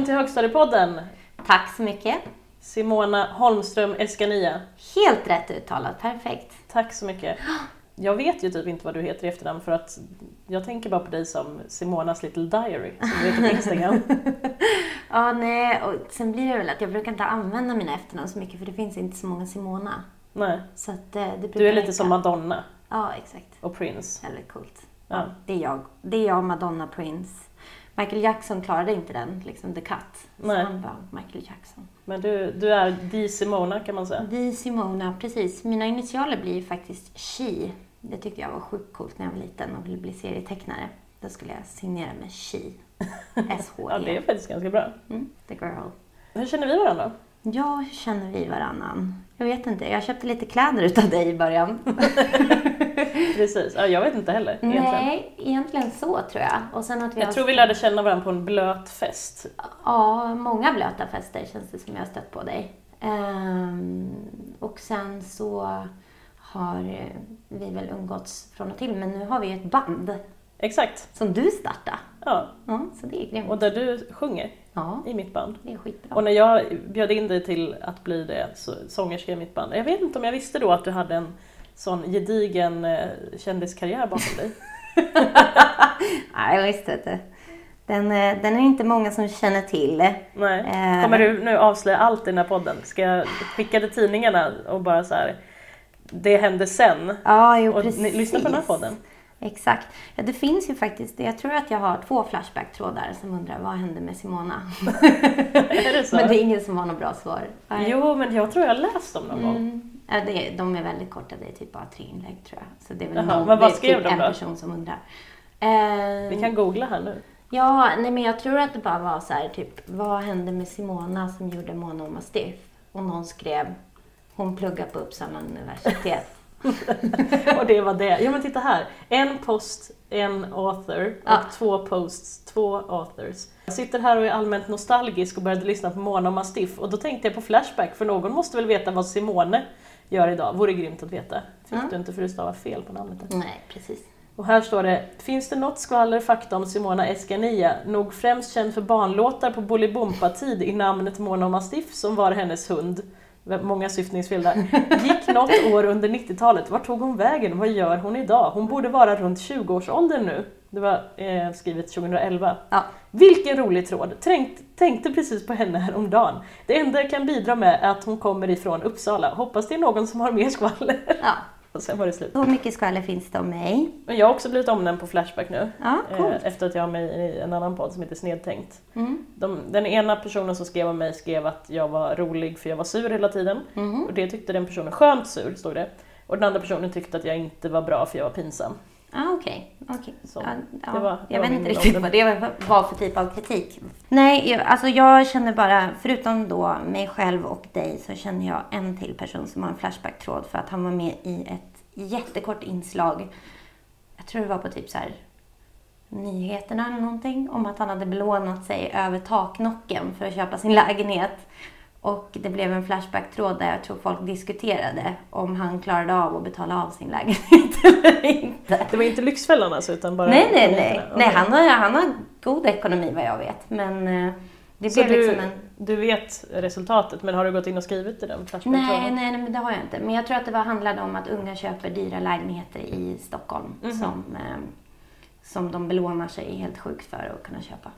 Välkommen till Högstadiepodden! Tack så mycket. Simona Holmström Escania. Helt rätt uttalat, perfekt. Tack så mycket. Jag vet ju typ inte vad du heter i efternamn för att jag tänker bara på dig som Simonas Little Diary som du heter på Instagram. Ja, nej, och sen blir det väl att jag brukar inte använda mina efternamn så mycket för det finns inte så många Simona. Nej, Så att eh, det brukar du är lite räcka. som Madonna Ja, exakt. och Prince. Eller coolt. Ja. Ja. det är jag. Det är jag, Madonna, Prince. Michael Jackson klarade inte den, liksom the cut. Så Nej. han var Michael Jackson. Men du, du är the Simona kan man säga. Vi Simona, precis. Mina initialer blir ju faktiskt She. Det tyckte jag var sjukt coolt när jag var liten och ville bli serietecknare. Då skulle jag signera med She. S-H-E. Ja, det är faktiskt ganska bra. mm, the girl. Hur känner vi varandra? Ja, hur känner vi varannan? Jag vet inte. Jag köpte lite kläder utav dig i början. Precis, ja, jag vet inte heller egentligen. Nej, egentligen så tror jag. Och sen att vi Jag har tror vi lärde känna varandra på en blöt fest. Ja, många blöta fester känns det som jag har stött på dig. Ehm, och sen så har vi väl umgåtts från och till, men nu har vi ju ett band Exakt, som du startade. ja. Ja, så det är grymt. Och där du sjunger Ja, i mitt band. det är skitbra. Och när jag bjöd in dig till att bli det, så, sångerska i mitt band, jag vet inte om jag visste då att du hade en sån gedigen eh, kändiskarriär bakom dig. Nej, jag visste inte. Den, eh, den är inte många som känner till. Nej. Eh, Kommer du nu avslöja allt i den här podden? Ska jag skicka till tidningarna och bara så här, det hände sen? Ja, jo Och precis. ni, lyssna på den här podden. Exakt. Ja, det finns ju faktiskt, jag tror att jag har två Flashback-trådar som undrar vad hände med Simona? Är det så? Men det är ingen som har något bra svar. Jo, men jag tror jag har läst dem någon gång. Ja, det, är- de är väldigt korta, det är typ bara tre inlägg tror jag. Så det är väl Jaha, någon, men vad skrev typ de en då? person som undrar. Eh, Vi kan googla här nu. Ja, nej men jag tror att det bara var så här, typ, vad hände med Simona som gjorde Mona och Mastiff? Och någon skrev, hon pluggar på Uppsala universitet. Och det var det. Ja men titta här. En post, en author och Ja. två posts, två authors. Jag sitter här och är allmänt nostalgisk och började lyssna på Mona och Mastiff och då tänkte jag på Flashback för någon måste väl veta vad Simone gör idag. Vore grymt att veta. Fick Ja. du inte för du stavar fel på namnet. nej, precis. Och här står det, finns det något skvaller fakta om Simona Escania, nog främst känd för barnlåtar på Bolibompa-tid i namnet Mona Mastiff som var hennes hund. Många syftningsfel där. Gick något år under 90-talet, vart tog hon vägen, vad gör hon idag? Hon borde vara runt 20-årsåldern nu. Det var eh, skrivet 2011. Ja. Vilken rolig tråd! Tänkt, tänkte precis på henne häromdagen. Det enda jag kan bidra med är att hon kommer ifrån Uppsala. Hoppas det är någon som har mer skvaller. Ja. Och sen var det slut. Så mycket skvaller finns det om mig. Men jag har också blivit omnämnd på Flashback nu. Ja, coolt. Eh, efter att jag har med i en annan podd som heter Snedtänkt. Mm. De, den ena personen som skrev om mig skrev att jag var rolig för jag var sur hela tiden. Mhm. Och det tyckte den personen skönt sur, stod det. Och den andra personen tyckte att jag inte var bra för jag var pinsam. Ja, okej. okej. Så, Ja, ja, var- jag vet inte riktigt vad det var- var för typ av kritik. Nej, jag- alltså jag känner bara, förutom då mig själv och dig, så känner jag en till person som har en Flashback-tråd för att han var med i ett jättekort inslag. Jag tror det var på typ så här nyheterna eller någonting om att han hade belånat sig över taknocken för att köpa sin lägenhet. Och det blev en Flashback-tråd där jag tror folk diskuterade om han klarade av att betala av sin lägenhet eller inte. Det var inte Lyxfällan alltså, utan bara Nej, nej, nej. nej han, har, han har god ekonomi vad jag vet. Men eh, det Så blev du, liksom en... du vet resultatet, men har du gått in och skrivit i den flashback Nej, nej, nej, men det har jag inte. Men jag tror att det var, handlade om att unga köper dyra lägenheter i Stockholm Mhm. som, eh, som de belånar sig helt sjukt för att kunna köpa.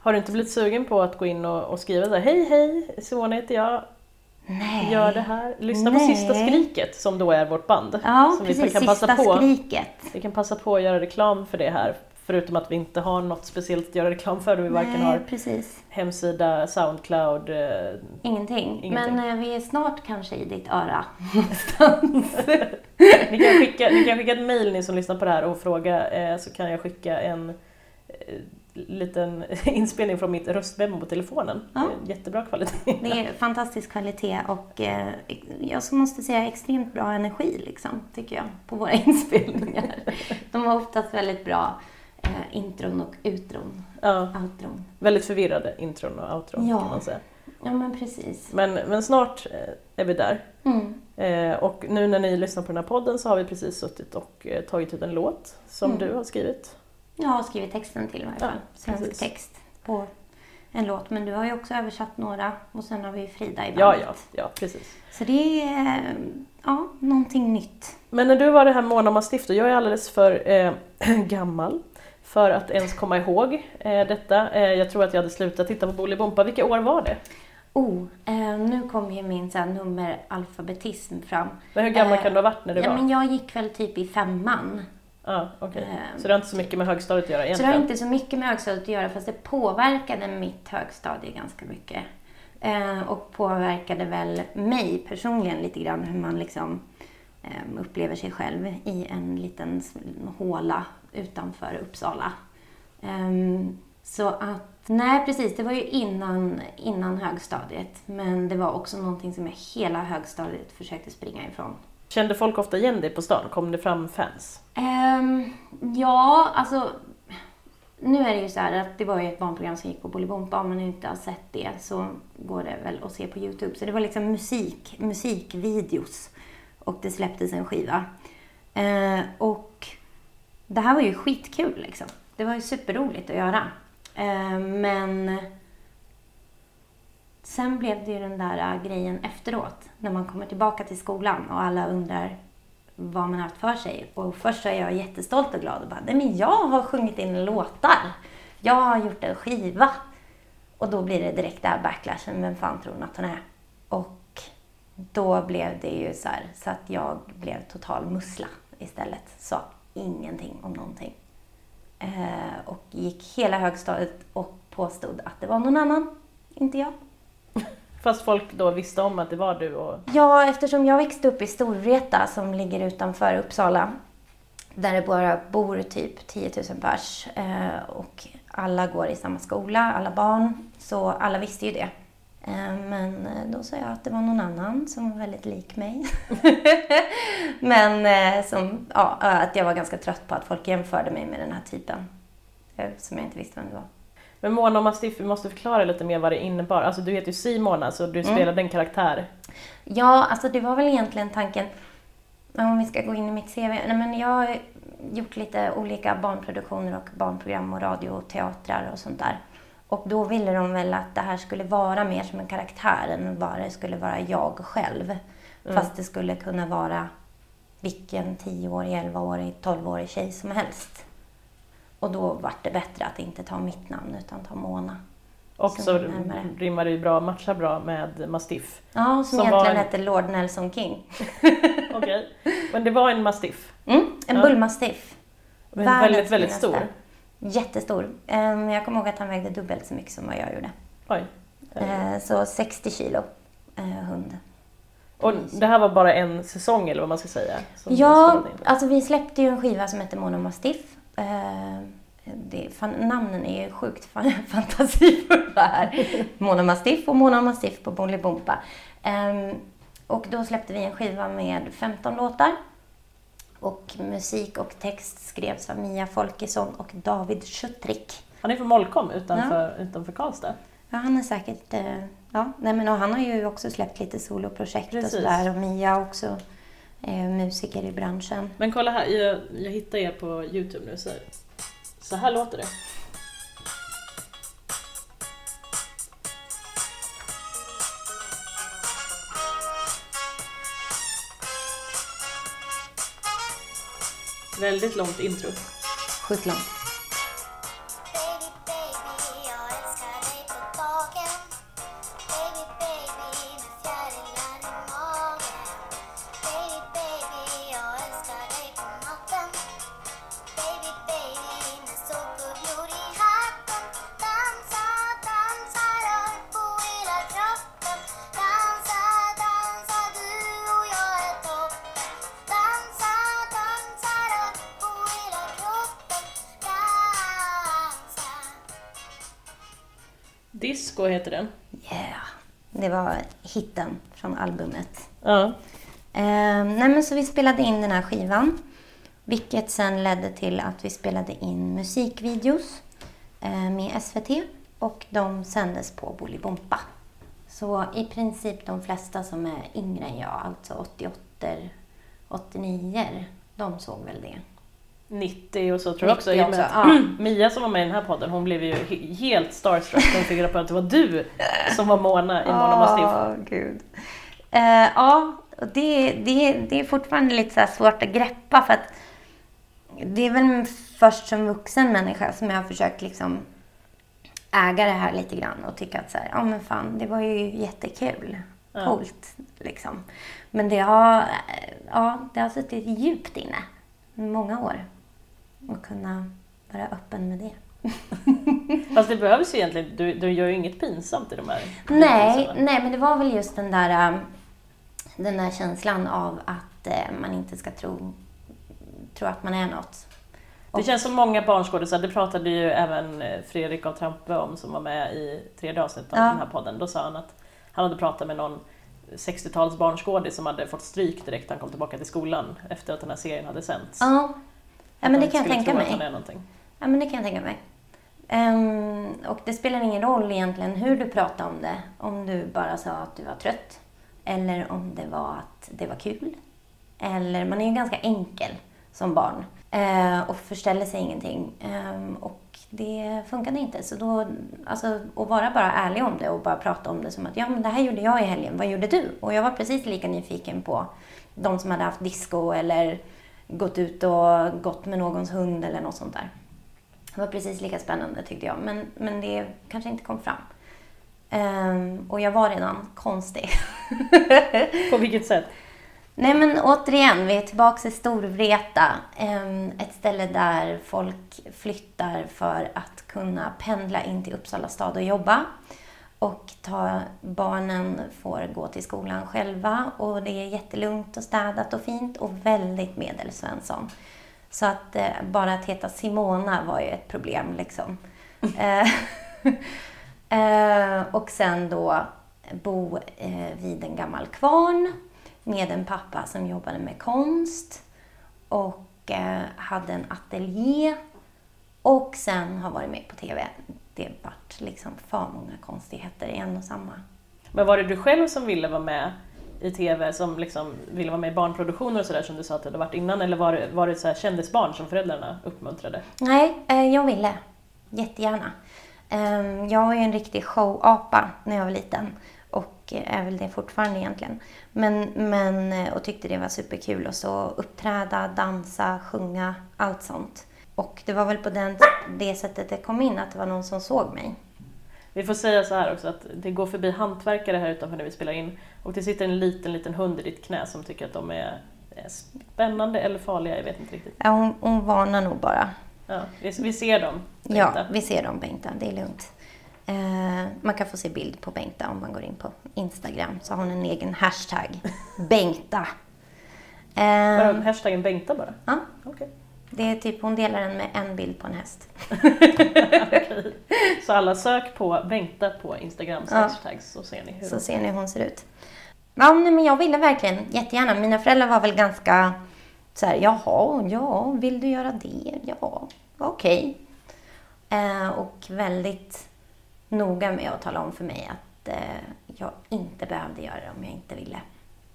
Har du inte blivit sugen på att gå in och, och skriva så här, hej hej, Simone heter jag, Nej. gör det här. Lyssna på Nej. Sista Skriket som då är vårt band. Ja, som precis. vi kan passa Sista på. skriket. Vi kan passa på att göra reklam för det här. Förutom att vi inte har något speciellt att göra reklam för. Vi varken Nej, har precis. hemsida, Soundcloud. eh, Ingenting. Ingenting. Men eh, vi är snart kanske i ditt öra någonstans. Ni kan, skicka, ni kan skicka ett mail ni som lyssnar på det här och fråga eh, så kan jag skicka en liten inspelning från mitt röstmemo på telefonen. Ja. Jättebra kvalitet. Det är fantastisk kvalitet och eh, jag måste säga extremt bra energi liksom, tycker jag, på våra inspelningar. De har oftast väldigt bra eh, intron och utron. Ja, Outron. väldigt förvirrade intron och outron Ja. kan man säga. Ja, men precis. Men, men snart eh, är vi där. Mm. Eh, och nu när ni lyssnar på den här podden så har vi precis suttit och tagit ut en låt som Mm. du har skrivit. Jag har skrivit texten till i varje Ja, fall. Svensk precis. text på en låt. Men du har ju också översatt några och sen har vi Frida i bandet. Ja, ja, ja, precis. Så det är ja, någonting nytt. Men när du var det här Mona Mastiff, jag är alldeles för eh, gammal för att ens komma ihåg eh, detta. Eh, jag tror att jag hade slutat titta på Bolibompa. Vilka år var det? Oh, eh, nu kom ju min så här, nummeralfabetism fram. Men hur gammal Eh, kan du ha varit när det ja, var? men jag gick väl typ i femman. Ja, okej. Eh, Så det har inte så mycket med högstadiet att göra Så det egentligen? har inte så mycket med högstadiet att göra fast det påverkade mitt högstadie ganska mycket. Eh, och påverkade väl mig personligen lite grann hur man liksom eh, upplever sig själv i en liten håla utanför Uppsala. Ehm, så att, nej precis, det var ju innan, innan högstadiet. Men det var också någonting som jag hela högstadiet försökte springa ifrån. Kände folk ofta igen dig på stan? Kom det fram fans? Um, ja, alltså. Nu är det ju så här att det var ju ett barnprogram som gick på Bolibompa. Om man inte har sett det så går det väl att se på Youtube. Så det var liksom musik, musikvideos. Och det släpptes en skiva. Eh, och det här var ju skitkul liksom. Det var ju superroligt att göra. Eh, men sen blev det ju den där äh, grejen efteråt. När man kommer tillbaka till skolan och alla undrar vad man har haft för sig. Och först så är jag jättestolt och glad och bara, nej men jag har sjungit in låtar. Jag har gjort en skiva. Och då blir det direkt där backlashen, vem fan tror hon att hon är? Och då blev det ju så här, så att jag blev total mussla istället. Sa ingenting om någonting. Eh, och gick hela högstadiet och påstod att det var någon annan, inte jag. Fast folk då visste om att det var du och... Ja, eftersom jag växte upp i Storvreta som ligger utanför Uppsala. Där det bara bor typ 10 000 pers. Eh, och alla går i samma skola, alla barn. Så alla visste ju det. Eh, men eh, då sa jag att det var någon annan som var väldigt lik mig. men som, ja, att jag var ganska trött på att folk jämförde mig med den här typen. Som jag inte visste vem det var. Men Mona Mastiff, vi måste förklara lite mer vad det innebar. Alltså du heter ju Simona, så Mm. du spelade en karaktär. Ja, alltså det var väl egentligen tanken, om vi ska gå in i mitt CV. Nej, men jag har gjort lite olika barnproduktioner och barnprogram och radio och teatrar och sånt där. Och då ville de väl att det här skulle vara mer som en karaktär än bara det skulle vara jag själv. Fast det skulle kunna vara vilken 10-årig, 11-årig, 12-årig tjej som helst. Och då var det bättre att inte ta mitt namn utan ta Mona. Och så rimmar det ju bra, matchar bra med Mastiff. Ja, som, Som egentligen var en- hette Lord Nelson King. Okej. Men det var en Mastiff. Mm, en Ja. bullmastiff. Men Världens väldigt, väldigt stor. Jättestor. Ehm, Jag kommer ihåg att han vägde dubbelt så mycket som vad jag gjorde. Oj. Eh, Så 60 kilo eh, hund. Och det här var bara en säsong eller vad man ska säga? Ja, alltså vi släppte ju en skiva som heter Mona Mastiff. Eh, Det, fan, namnen är ju sjukt fan, fantasifulla här. Mona Mastiff och Mona Mastiff på Bolibompa. Ehm, Och då släppte vi en skiva med 15 låtar. Och musik och text skrevs av Mia Folkesson och David Schuttrik. Han är från Molkom utanför, utanför Karlstad. Ja, han är säkert... eh, Ja, nej, men och han har ju också släppt lite soloprojekt och Precis. sådär. Och Mia också eh, musiker i branschen. Men kolla här, jag, jag hittar er på Youtube nu. Så, så här låter det. Väldigt långt intro. Sjukt långt. Heter den. Yeah! Det var hitten från albumet. Ja. Eh, nej, men så vi spelade in den här skivan. Vilket sen ledde till att vi spelade in musikvideos eh, med SVT. Och de sändes på Bolibompa. Så i princip de flesta som är yngre än jag, alltså 88 89 de såg väl det. 90 och så tror jag också. 90 I och med också, att ja. Mia som var med i den här podden, hon blev ju he- helt starstruck när hon fick reda på att det var du som var Mona i Mona Mastiff. Åh, gud. Eh, ja, det, det, det är fortfarande lite svårt att greppa för att det är väl först som vuxen människa som jag har försökt liksom äga det här lite grann och tycka att så här, ja men fan, det var ju jättekul. Ja. Coolt, liksom. Men det har, eh, ja, det har suttit djupt inne många år. Och kunna vara öppen med det. Fast det behövs ju egentligen, du, du gör ju inget pinsamt i de här Nej, nej, men det var väl just den där, um, den där känslan av att eh, man inte ska tro, tro att man är något. Det känns som många barnskådisar, det pratade ju även eh, Fredrik av Trampe om som var med i tredje avsnittet av Ja. den här podden. Då sa han att han hade pratat med någon 60-tals barnskådis som hade fått stryk direkt när han kom tillbaka till skolan efter att den här serien hade sänts. Ja, ja men det kan jag tänka han mig. är någonting. Ja, men det kan jag tänka mig. Ehm, och det spelar ingen roll egentligen hur du pratar om det. Om du bara sa att du var trött. Eller om det var att det var kul. Eller, man är ju ganska enkel som barn. Eh, och förställer sig ingenting. Ehm, och det funkade inte. Så då, alltså, att vara bara ärlig om det och bara prata om det som att ja, men det här gjorde jag i helgen. Vad gjorde du? Och jag var precis lika nyfiken på de som hade haft disco eller gått ut och gått med någons hund eller något sånt där. Det var precis lika spännande tyckte jag, men, men det kanske inte kom fram. Ehm, och jag var redan konstig. På vilket sätt? Nej men återigen, vi är tillbaka i Storvreta. Ehm, ett ställe där folk flyttar för att kunna pendla in till Uppsala stad och jobba. Och ta, barnen får gå till skolan själva och det är jättelugnt och städat och fint och väldigt medelsvensson. Så att eh, bara att heta Simona var ju ett problem liksom. Eh, eh, och sen då bo eh, vid en gammal kvarn med en pappa som jobbade med konst och eh, hade en ateljé och sen har varit med på TV. Det vart liksom för många konstigheter i en och samma. Men var det du själv som ville vara med i TV, som liksom ville vara med i barnproduktioner och sådär som du sa att du hade varit innan, eller var det, var det så här kändisbarn som föräldrarna uppmuntrade? Nej, eh, jag ville. Jättegärna. Eh, jag var ju en riktig showapa när jag var liten. Och är väl det fortfarande egentligen. Men, men, eh, och tyckte det var superkul att så uppträda, dansa, sjunga, allt sånt. Och det var väl på den, det sättet det kom in, att det var någon som såg mig. Vi får säga så här också att det går förbi hantverkare här utanför när vi spelar in och det sitter en liten, liten hund i ditt knä som tycker att de är spännande eller farliga, jag vet inte riktigt. Ja, hon, hon varnar nog bara. Ja, vi, vi ser dem. Ja, Bengta. vi ser dem Bengta, det är lugnt. Eh, man kan få se bild på Bengta om man går in på Instagram. Så har hon en egen hashtag, Bengta. Eh, Bara hashtaggen Bengta bara? ja. Det är typ, hon delar den med en bild på en häst. Okej. Så alla sök på Bengta på Instagrams Ja. hashtags så ser ni hur Så ser ni hur hon ser ut. Ja, nej, men jag ville verkligen jättegärna. Mina föräldrar var väl ganska så här, jaha, ja, vill du göra det? Ja, okej. Eh, och väldigt noga med att tala om för mig att eh, jag inte behövde göra det om jag inte ville.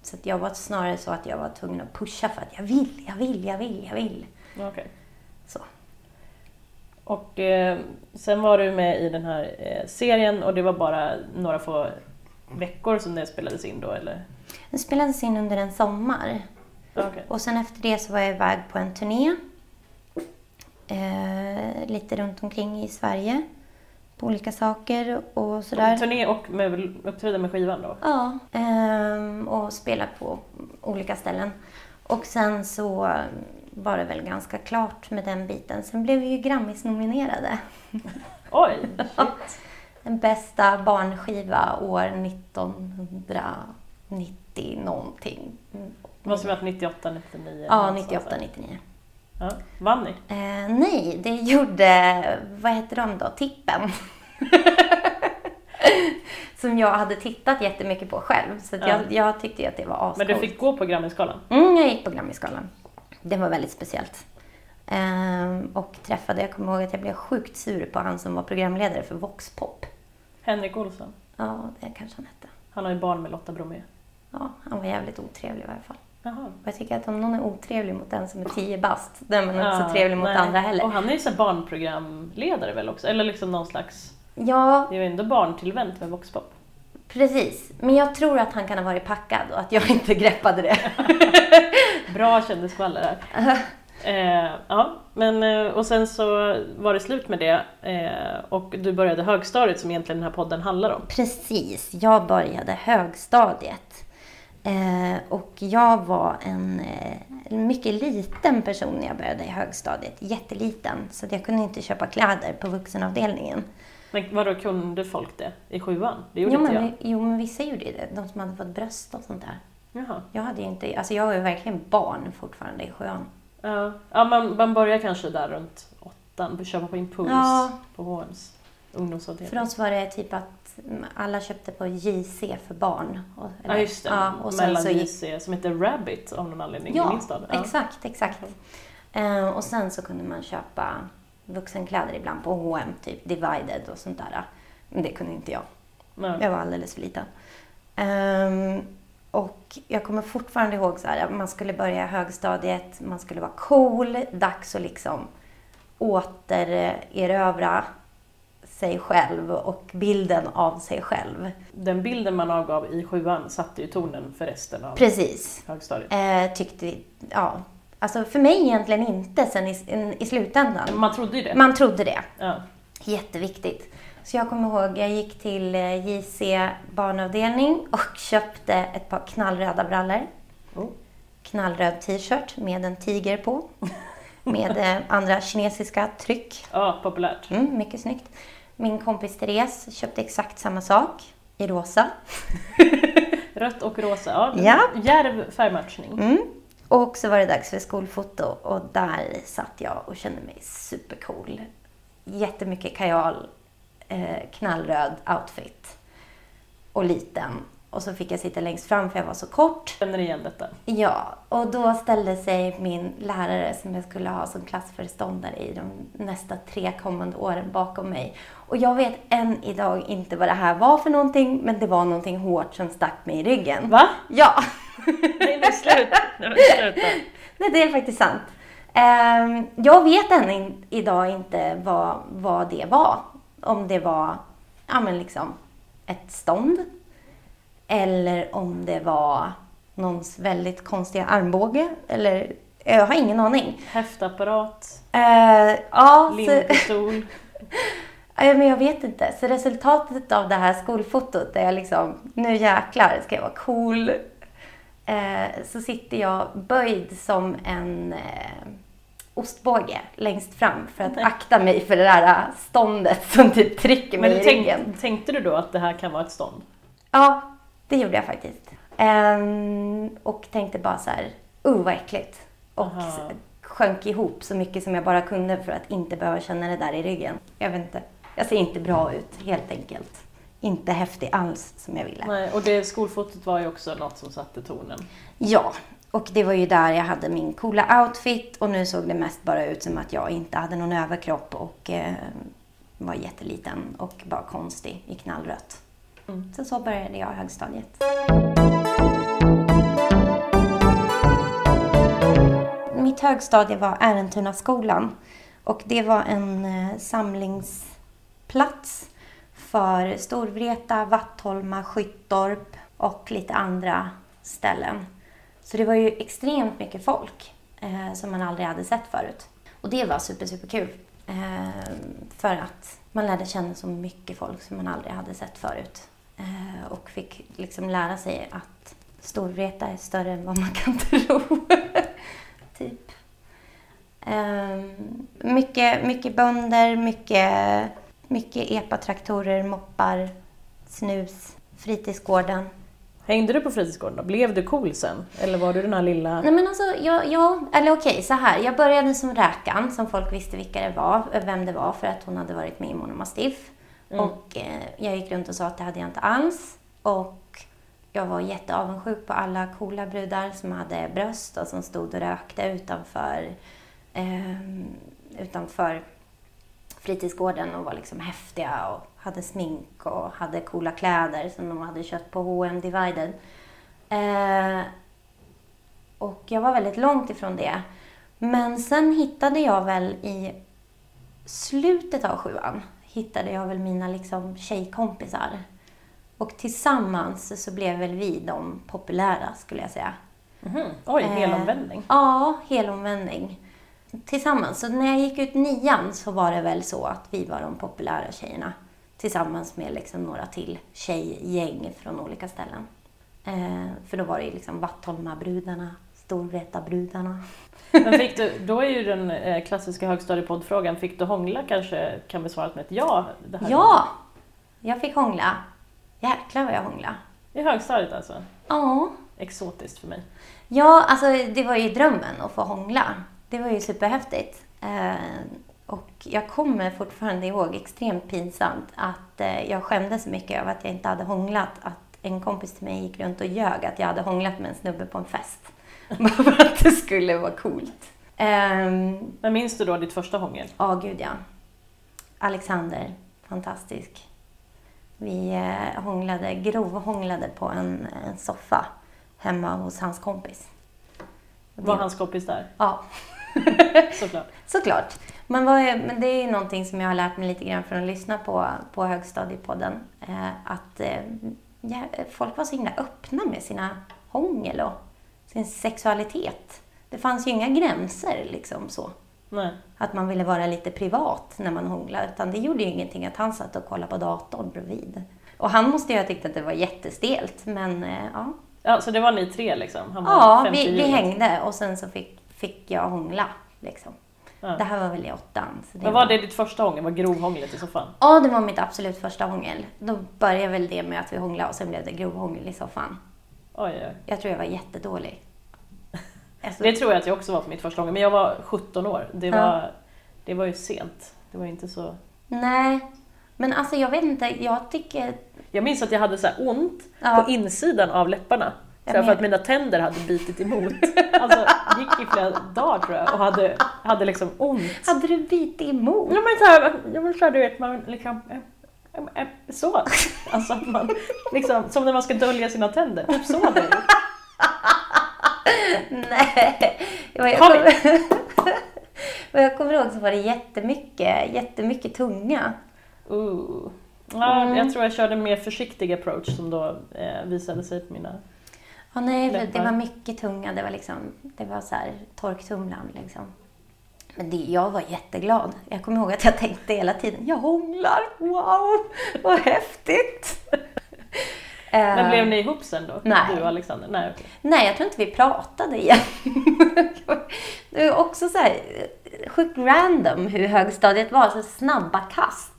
Så jag var snarare så att jag var tvungen att pusha för att jag vill, jag vill, jag vill, jag vill. Okej. Så. Och eh, sen var du med i den här eh, serien och det var bara några få veckor som det spelades in då eller? Den spelades in under en sommar. Okej. Och sen efter det så var jag iväg på en turné. Eh, lite runt omkring i Sverige. På olika saker och sådär. Turné och med, uppträda med skivan då? Ja, ehm, och spela på olika ställen. Och sen så var det väl ganska klart med den biten. Sen blev vi ju Grammis-nominerade. Oj! Den bästa barnskiva år 1990 någonting. Det måste ha varit 98, 99? Ja, någonstans 98, där. 99. Ja. Vann ni? Eh, nej, det gjorde, vad heter de då, Tippen. Som jag hade tittat jättemycket på själv. Så Ja. jag, jag tyckte att det var Men ascoolt. du fick gå på Grammisgalan? Mm, jag gick på Grammisgalan. Det var väldigt speciellt. Ehm, och träffade, jag kommer ihåg att jag blev sjukt sur på han som var programledare för Voxpop. Henrik Olsson. Ja, det kanske han hette. Han har ju barn med Lotta Bromé. Ja, han var jävligt otrevlig i varje fall. Jaha. Och jag tycker att om någon är otrevlig mot den som är 10 bast, då är man inte Ja, så trevlig mot nej. andra heller. Och han är ju så barnprogramledare väl också? Eller liksom någon slags... Ja, Det är ju ändå barntillvänt med voxpop. precis. Men jag tror att han kan ha varit packad och att jag inte greppade det. Bra kändisskvaller här. Eh, ja, men eh, och sen så var det slut med det eh, och du började högstadiet som egentligen den här podden handlar om. Precis, jag började högstadiet. Eh, och jag var en, eh, en mycket liten person när jag började i högstadiet. Jätteliten. Så jag kunde inte köpa kläder på vuxenavdelningen. Men vadå, kunde folk det i sjuan? Det gjorde Jo inte men, jag. jo, men vissa gjorde det. De som hade fått bröst och sånt där. Jaha. Jag hade inte, alltså jag var ju verkligen barn fortfarande i sjuan. Ja, ja man, man börjar kanske där runt åttan, köpa på Impuls Ja. på H&M's ungdomsavdelning. För oss var det typ att mm, alla köpte på JC för barn. Och, Ja just det, Ja, och mellan så gick, JC som heter Rabbit av någon anledning i Ja, min stad. exakt, exakt. Eh, och sen så kunde man köpa vuxenkläder ibland på H&M, typ Divided och sånt där. Men det kunde inte jag. Nej. Jag var alldeles för liten. Ehm, och jag kommer fortfarande ihåg så här, man skulle börja högstadiet, man skulle vara cool, dags att liksom återerövra sig själv och bilden av sig själv. Den bilden man avgav i sjuan satte ju tonen för resten av Precis. högstadiet. Eh, tyckte, ja. Alltså för mig egentligen inte sen i, i slutändan. Man trodde ju det. Man trodde det. Ja. Jätteviktigt. Så jag kommer ihåg, jag gick till eh, JC barnavdelning och köpte ett par knallröda brallor. Oh. Knallröd t-shirt med en tiger på. Med eh, andra kinesiska tryck. ja, populärt. Mm, mycket snyggt. Min kompis Therese köpte exakt samma sak i rosa. Rött och rosa, ja. Ja. Djärv färgmatchning. Mm. Och så var det dags för skolfoto och där satt jag och kände mig supercool. Jättemycket kajal, eh, knallröd outfit och liten. Och så fick jag sitta längst fram för jag var så kort. Känner igen detta. Ja, och då ställde sig min lärare som jag skulle ha som klassföreståndare i de nästa tre kommande åren bakom mig. Och jag vet än idag inte vad det här var för någonting, men det var någonting hårt som stack mig i ryggen. Va? Ja! Nej men sluta. Nej, men sluta. Nej, det är faktiskt sant. Ehm, jag vet än idag inte vad, vad det var. Om det var ja, men liksom ett stånd eller om det var någons väldigt konstiga armbåge. Eller, jag har ingen aning. Häftapparat, Uh, ja, limpistol. ja, men jag vet inte. Så resultatet av det här skolfotot där jag liksom, nu jäklar ska jag vara cool. Eh, så sitter jag böjd som en eh, ostbåge längst fram för att Nej. akta mig för det där ståndet som typ trycker mig Men i tänk, ryggen. tänkte du då att det här kan vara ett stånd? Ja, det gjorde jag faktiskt. Ehm, och tänkte bara så här, uh vad äckligt. Och Aha. sjönk ihop så mycket som jag bara kunde för att inte behöva känna det där i ryggen. Jag vet inte. Jag ser inte bra ut, helt enkelt. Inte häftig alls som jag ville. Nej, och det skolfotot var ju också något som satte tonen. Ja, och det var ju där jag hade min coola outfit och nu såg det mest bara ut som att jag inte hade någon överkropp och eh, var jätteliten och bara konstig i knallrött. Mm. Så så började jag högstadiet. Mitt högstadie var Ärentunaskolan och det var en eh, samlingsplats för Storvreta, Vattholma, Skyttorp och lite andra ställen. Så det var ju extremt mycket folk eh, som man aldrig hade sett förut. Och det var super, super kul. Eh, för att man lärde känna så mycket folk som man aldrig hade sett förut. Eh, och fick liksom lära sig att Storvreta är större än vad man kan tro. typ. Eh, mycket, mycket bönder, mycket, mycket epatraktorer, moppar, snus, fritidsgården. Hängde du på fritidsgården då? Blev du cool sen? Eller var du den här lilla... Nej men alltså, ja, ja eller okej, så här. Jag började som räkan, som folk visste vilka det var, vem det var för att hon hade varit med i Mona Mastiff. Mm. Och eh, jag gick runt och sa att det hade jag inte alls. Och jag var jätteavundsjuk på alla coola brudar som hade bröst och som stod och rökte utanför, ehm, utanför fritidsgården och var liksom häftiga och hade smink och hade coola kläder som de hade köpt på H&M Divided. Eh, och jag var väldigt långt ifrån det. Men sen hittade jag väl i slutet av sjuan, hittade jag väl mina liksom tjejkompisar. Och tillsammans så blev väl vi de populära skulle jag säga. Mhm. Oj, Eh, helomvändning. Ja, helomvändning. Tillsammans. Så när jag gick ut nian så var det väl så att vi var de populära tjejerna. Tillsammans med liksom några till tjejgäng från olika ställen. Eh, för då var det liksom Vattholmabrudarna, Storvretabrudarna. Men fick du, då är ju den eh, klassiska högstadiepoddfrågan, fick du hångla kanske kan besvaras med ett ja? Ja! Jag fick hångla. Jäklar vad jag hångla. I högstadiet alltså? Ja. Exotiskt för mig. Ja, alltså det var ju drömmen att få hångla. Det var ju superhäftigt. Eh, och jag kommer fortfarande ihåg, extremt pinsamt, att eh, jag skämdes så mycket över att jag inte hade hånglat. Att en kompis till mig gick runt och ljög att jag hade hånglat med en snubbe på en fest. Bara för att det skulle vara coolt. Ehm, Men minns du då ditt första hångel? Ja, gud ja. Alexander, fantastisk. Vi eh, hånglade, grovhånglade på en, en soffa hemma hos hans kompis. Var hans kompis där? Ja, Såklart. såklart. Men, är, men det är ju någonting som jag har lärt mig lite grann från att lyssna på, på högstadiepodden. Eh, att eh, ja, folk var så himla öppna med sina hångel och sin sexualitet. Det fanns ju inga gränser liksom så. Nej. Att man ville vara lite privat när man hånglade. Utan det gjorde ju ingenting att han satt och kollade på datorn bredvid. Och han måste ju ha tyckt att det var jättestelt. Men eh, ja, Ja, så det var ni tre liksom? Han var ja vi, vi hängde och sen så fick, fick jag hångla. Liksom. Ja. Det här var väl i åttan. Så det Men var det ditt första hångel? Var grovhånglet i soffan? Ja, det var mitt absolut första hångel. Då började väl det med att vi hånglade och sen blev det grovhångel i soffan. Oj, oj. Jag tror jag var jättedålig. Alltså, Det tror jag att jag också var på mitt första hångel, men jag var 17 år. Det Ja. var, det var ju sent. Det var inte så... Nej, men alltså jag vet inte. Jag tycker... Jag minns att jag hade så här ont Ja. på insidan av läpparna. Så Jag för att mina tänder hade bitit emot. Alltså, gick i flera dagar tror jag och hade, hade liksom ont. Hade du bitit emot? Ja men såhär, ja, men så här, du vet, man liksom... eh, eh, eh, Så. Alltså att man liksom, som när man ska dölja sina tänder. Typ så det. Nej. Jag, jag, Kom kommer, jag kommer ihåg så var det jättemycket, jättemycket tunga. Uh. Ja, Mm. Jag tror jag körde en mer försiktig approach som då eh, visade sig på mina... Ja, nej, för det Läppar. var mycket tunga. Det var liksom, det var så här torktumlaren liksom. Men det, jag var jätteglad. Jag kommer ihåg att jag tänkte hela tiden, jag hånglar, wow, vad häftigt. Men Eh, blev ni ihop sen då? nej. Du och Alexander? Nej, okej. Nej, jag tror inte vi pratade igen. det är också så här sjukt random hur högstadiet var, så snabba kast.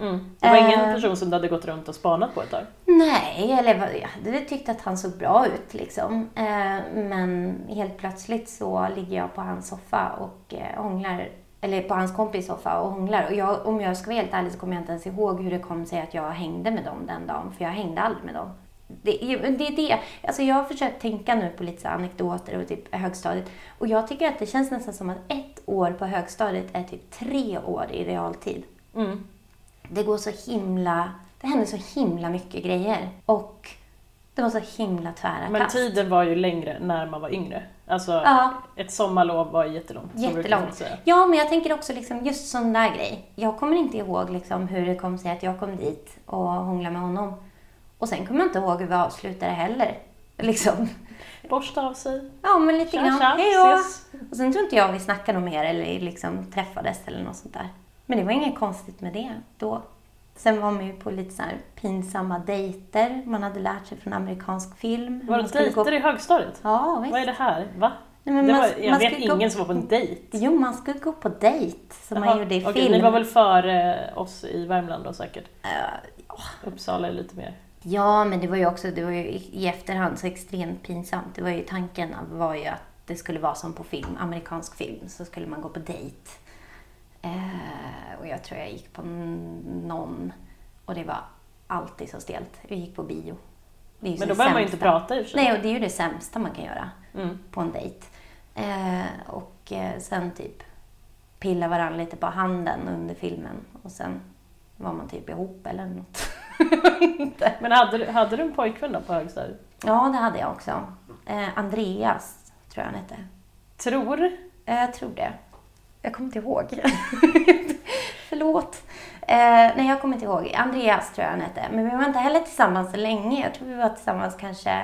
Mm. Det var ingen Eh. person som du hade gått runt och spanat på ett tag? Nej, eller jag hade tyckt att han såg bra ut liksom. Eh, Men helt plötsligt så ligger jag på hans soffa och eh, hånglar, eller på hans kompis soffa och hånglar. Och jag, om jag ska vara helt ärlig så kommer jag inte ens ihåg hur det kom sig att jag hängde med dem den dagen, för jag hängde aldrig med dem. Det är det. Det. Alltså jag har försökt tänka nu på lite så anekdoter och typ högstadiet. Och jag tycker att det känns nästan som att ett år på högstadiet är typ tre år i realtid. Mm. Det går så himla... Det händer så himla mycket grejer. Och det var så himla tvära Men kast. tiden var ju längre när man var yngre. Alltså, Ja. ett sommarlov var jättelångt. Jättelångt. Ja, men jag tänker också liksom just sån där grej. Jag kommer inte ihåg liksom hur det kom sig att jag kom dit och hånglade med honom. Och sen kommer jag inte ihåg hur vi avslutade heller. Liksom. Borsta av sig. Ja, men lite Tja, grann. Hej då. Och sen tror inte jag vi snackade något mer eller liksom träffades eller något sånt där. Men det var inget konstigt med det då. Sen var man ju på lite så pinsamma dejter. Man hade lärt sig från amerikansk film. Var Man det dejter gå- i högstadiet? Ja, visst. Vad är det här? Va? Nej, men man- var, jag man vet skulle gå- ingen som var på en dejt. Jo, man skulle gå på dejt som man Jaha, gjorde i okej, film. Ni var väl före oss i Värmland då säkert? Eh, ja. Uppsala är lite mer. Ja, men det var ju också det var ju i efterhand så extremt pinsamt. Det var ju tanken var ju att det skulle vara som på film, amerikansk film, så skulle man gå på dejt. Eh, och jag tror jag gick på någon och det var alltid så stelt. Vi gick på bio. Men då behöver man ju inte prata i. Nej, och det är ju det sämsta man kan göra Mm. på en dejt. Eh, och eh, sen typ pilla varandra lite på handen under filmen och sen var man typ ihop eller något. Men hade, du- hade du en pojkvän då på högstadiet? Ja, det hade jag också. Eh, Andreas tror jag han hette. Tror? Eh, Jag tror det. Jag kommer inte ihåg. Förlåt. Eh, nej, jag kommer inte ihåg. Andreas tror jag han hette. Men vi var inte heller tillsammans så länge. Jag tror vi var tillsammans kanske,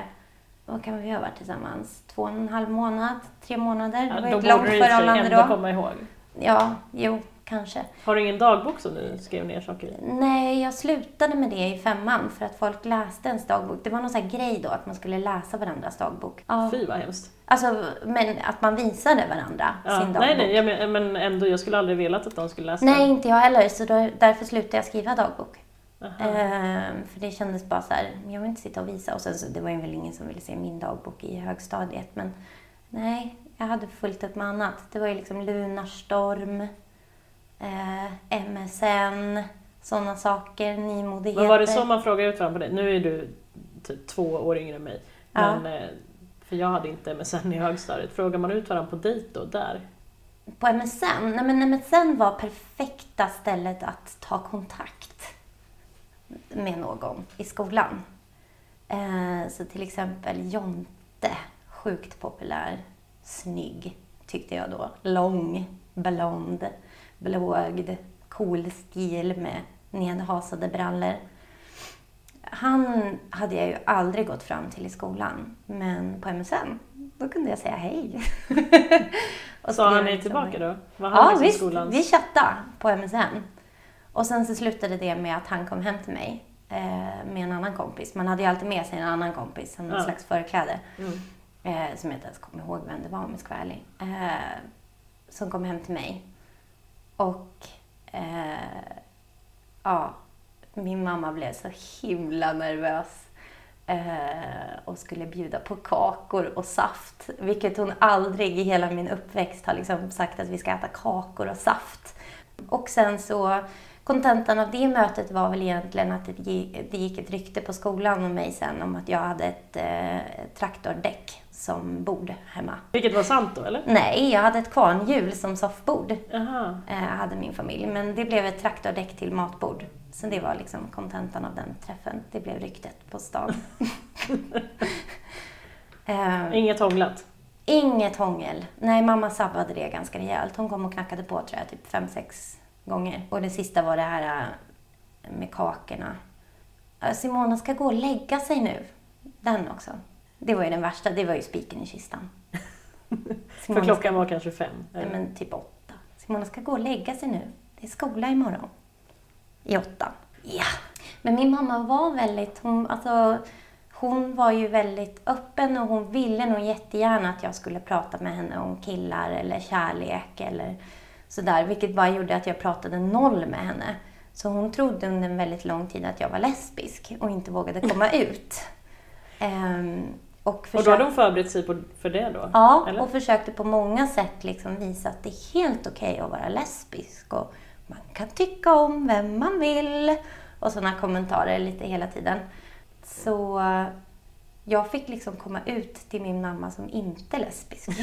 vad kan vi ha varit tillsammans? Två och en halv månad? Tre månader? Ja, det var då ett långt förhållande ändå då. komma ihåg. Ja, jo, kanske. Har du ingen dagbok som du skrev ner saker i? Nej, jag slutade med det i femman för att folk läste ens dagbok. Det var någon sån grej då att man skulle läsa varandras dagbok. Ja. Fy vad hemskt. Alltså, men att man visade varandra Ja, sin dagbok. nej, nej, jag men, ändå, jag skulle aldrig velat att de skulle läsa Nej, inte jag heller. Så då, därför slutade jag skriva dagbok. Ehm, för det kändes bara så här, jag vill inte sitta och visa. Och sen så, det var ju väl ingen som ville se min dagbok i högstadiet. Men nej, jag hade fullt upp med annat. Det var ju liksom Lunarstorm, eh, MSN, sådana saker, nymodigheter. Men var det så man frågade ut varandra på det? Nu är du typ två år yngre än mig. Ja. Men, eh, för jag hade inte MSN i högstadiet. Frågar man ut varandra på dejt då, där? På MSN? Nej, men MSN var perfekta stället att ta kontakt med någon i skolan. Eh, så till exempel Jonte, sjukt populär, snygg tyckte jag då. Lång, blond, blåögd, cool stil med nedhasade brallor. Han hade jag ju aldrig gått fram till i skolan, men på MSN, då kunde jag säga hej. Och Sa han nej liksom- tillbaka då? Var han Ja, liksom visst. skolans... Vi chattade på MSN. Och sen så slutade det med att han kom hem till mig eh, med en annan kompis. Man hade ju alltid med sig en annan kompis, en Ja. slags förkläde. Mm. Eh, som jag inte ens kommer ihåg vem det var om jag ska vara ärlig. Eh, som kom hem till mig. Och eh, ja, min mamma blev så himla nervös. Eh, och skulle bjuda på kakor och saft. Vilket hon aldrig i hela min uppväxt har liksom sagt att vi ska äta kakor och saft. Och sen så, kontentan av det mötet var väl egentligen att det gick, ett rykte på skolan om mig sen om att jag hade ett eh, traktordäck som bord hemma. Vilket var sant då, eller? Nej, jag hade ett kvarnhjul som soffbord, Jaha. eh, hade min familj. Men det blev ett traktordäck till matbord. Så det var liksom kontentan av den träffen. Det blev ryktet på stan. eh, Inget hånglat? Inget hångel. Nej, mamma sabbade det ganska rejält. Hon kom och knackade på tror jag, typ fem, sex gånger. Och det sista var det här äh, med kakorna. Äh, Simona ska gå och lägga sig nu. Den också. Det var ju den värsta. Det var ju spiken i kistan. För klockan var kanske fem? Nej, eller? men typ åtta. Simona ska gå och lägga sig nu. Det är skola imorgon. I åttan. Ja. Men min mamma var väldigt, hon, alltså, hon var ju väldigt öppen och hon ville nog jättegärna att jag skulle prata med henne om killar eller kärlek eller sådär. Vilket bara gjorde att jag pratade noll med henne. Så hon trodde under en väldigt lång tid att jag var lesbisk och inte vågade komma ut. Ehm, och, Och då försökte- hade hon förberett sig för det då? Ja, Eller? och försökte på många sätt liksom visa att det är helt okej att vara lesbisk och man kan tycka om vem man vill och sådana kommentarer lite hela tiden. Så jag fick liksom komma ut till min mamma som inte lesbisk.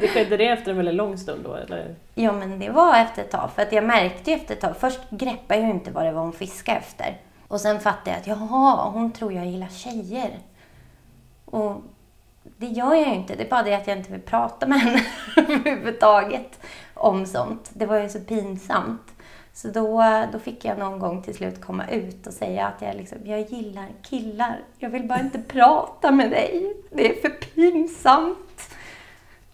Det skedde det efter en väldigt lång stund då, eller? ja, men det var efter ett tag. För att jag märkte ju efter ett tag. Först greppade jag inte vad det var hon fiskade efter. Och sen fattade jag att jaha, hon tror jag gillar tjejer. Och det gör jag ju inte. Det är bara det att jag inte vill prata med henne överhuvudtaget om sånt. Det var ju så pinsamt. Så då, då fick jag någon gång till slut komma ut och säga att jag, liksom, jag gillar killar. Jag vill bara inte prata med dig. Det är för pinsamt.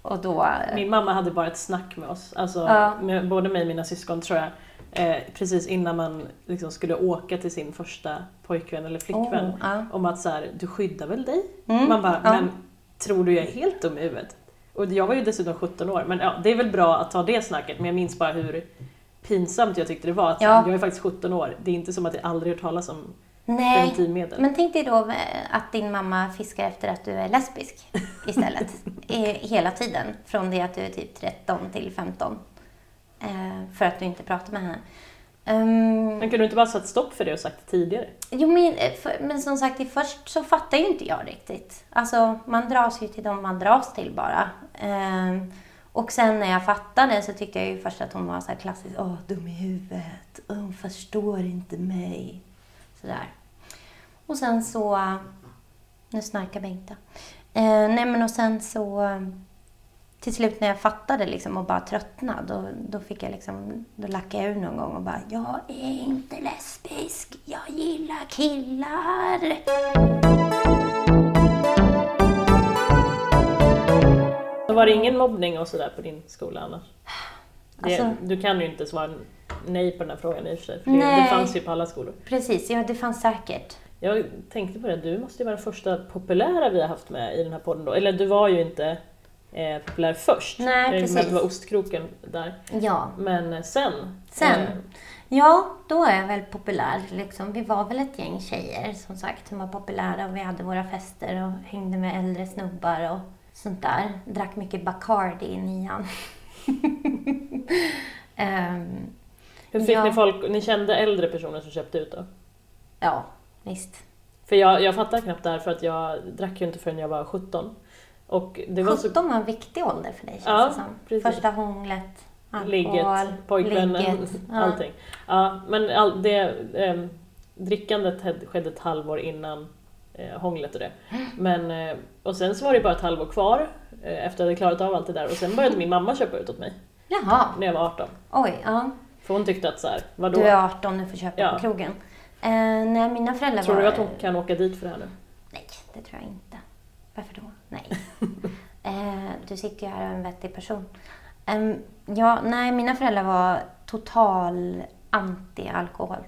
Och då... Min mamma hade bara ett snack med oss, alltså Ja. med både mig och mina syskon tror jag. Eh, precis innan man liksom skulle åka till sin första pojkvän eller flickvän. Oh, ja. Om att så här, du skyddar väl dig? Mm, Man bara, ja. men tror du jag är helt dum i huvudet? Och jag var ju dessutom 17 år, men ja, det är väl bra att ta det snacket, men jag minns bara hur pinsamt jag tyckte det var. Att, Ja. Jag är faktiskt 17 år, det är inte som att jag aldrig hört talas om Nej, preventivmedel. men tänk dig då eh, att din mamma fiskar efter att du är lesbisk istället. Hela tiden. Från det att du är typ 13 till 15. Eh, för att du inte pratar med henne. Ehm, Men kunde du inte bara satt stopp för det och sagt det tidigare? jo, men, eh, för, men som sagt, i först så fattar ju inte jag riktigt. Alltså, man dras ju till dem man dras till bara. Ehm, och sen när jag fattade så tyckte jag ju först att hon var så här klassisk, åh, dum i huvudet, hon förstår inte mig. Sådär. Och sen så, nu snarkar Bengta. Eh, nej men och sen så till slut när jag fattade liksom och bara tröttnade då, då fick jag liksom, då lackade jag ur någon gång och bara Jag är inte lesbisk, jag gillar killar. Var det ingen mobbning och sådär på din skola annars? Det, Alltså- du kan ju inte svara nej på den här frågan i och för sig, för det, Nej. det fanns ju på alla skolor. Precis, ja det fanns säkert. Jag tänkte på det, du måste ju vara den första populära vi har haft med i den här podden då. Eller du var ju inte eh, populär först, Nej, med precis. du var ostkroken där. Ja. Men eh, sen? Sen? eh, Ja, då är jag väl populär. Liksom. Vi var väl ett gäng tjejer som sagt som var populära och vi hade våra fester och hängde med äldre snubbar och sånt där. Drack mycket Bacardi i nian. Ehm, hur fick Ja. ni folk, ni kände äldre personer som köpte ut då? ja, visst. För jag, jag fattar knappt det här för att jag drack ju inte förrän jag var 17. Och det var så 17 var en viktig ålder för dig känns Ja, det som. precis. Första hånglet, alkohol, ligget, pojkvännen, ligget. Ja. allting. Ja, men all, det, ehm, drickandet skedde ett halvår innan eh, hånglet och det. Men, eh, och sen så var det bara ett halvår kvar eh, efter att jag hade klarat av allt det där och sen började min mamma köpa ut åt mig Jaha, när jag var 18. oj. Ja. För hon tyckte att så här, vadå? Du är 18, du får köpa Ja. på krogen. Eh, nej, mina föräldrar Tror var... du att hon kan åka dit för det här nu? Nej, det tror jag inte. Varför då? Nej. eh, du sitter ju här och är en vettig person. Em, ja, nej, mina föräldrar var total anti-alkohol.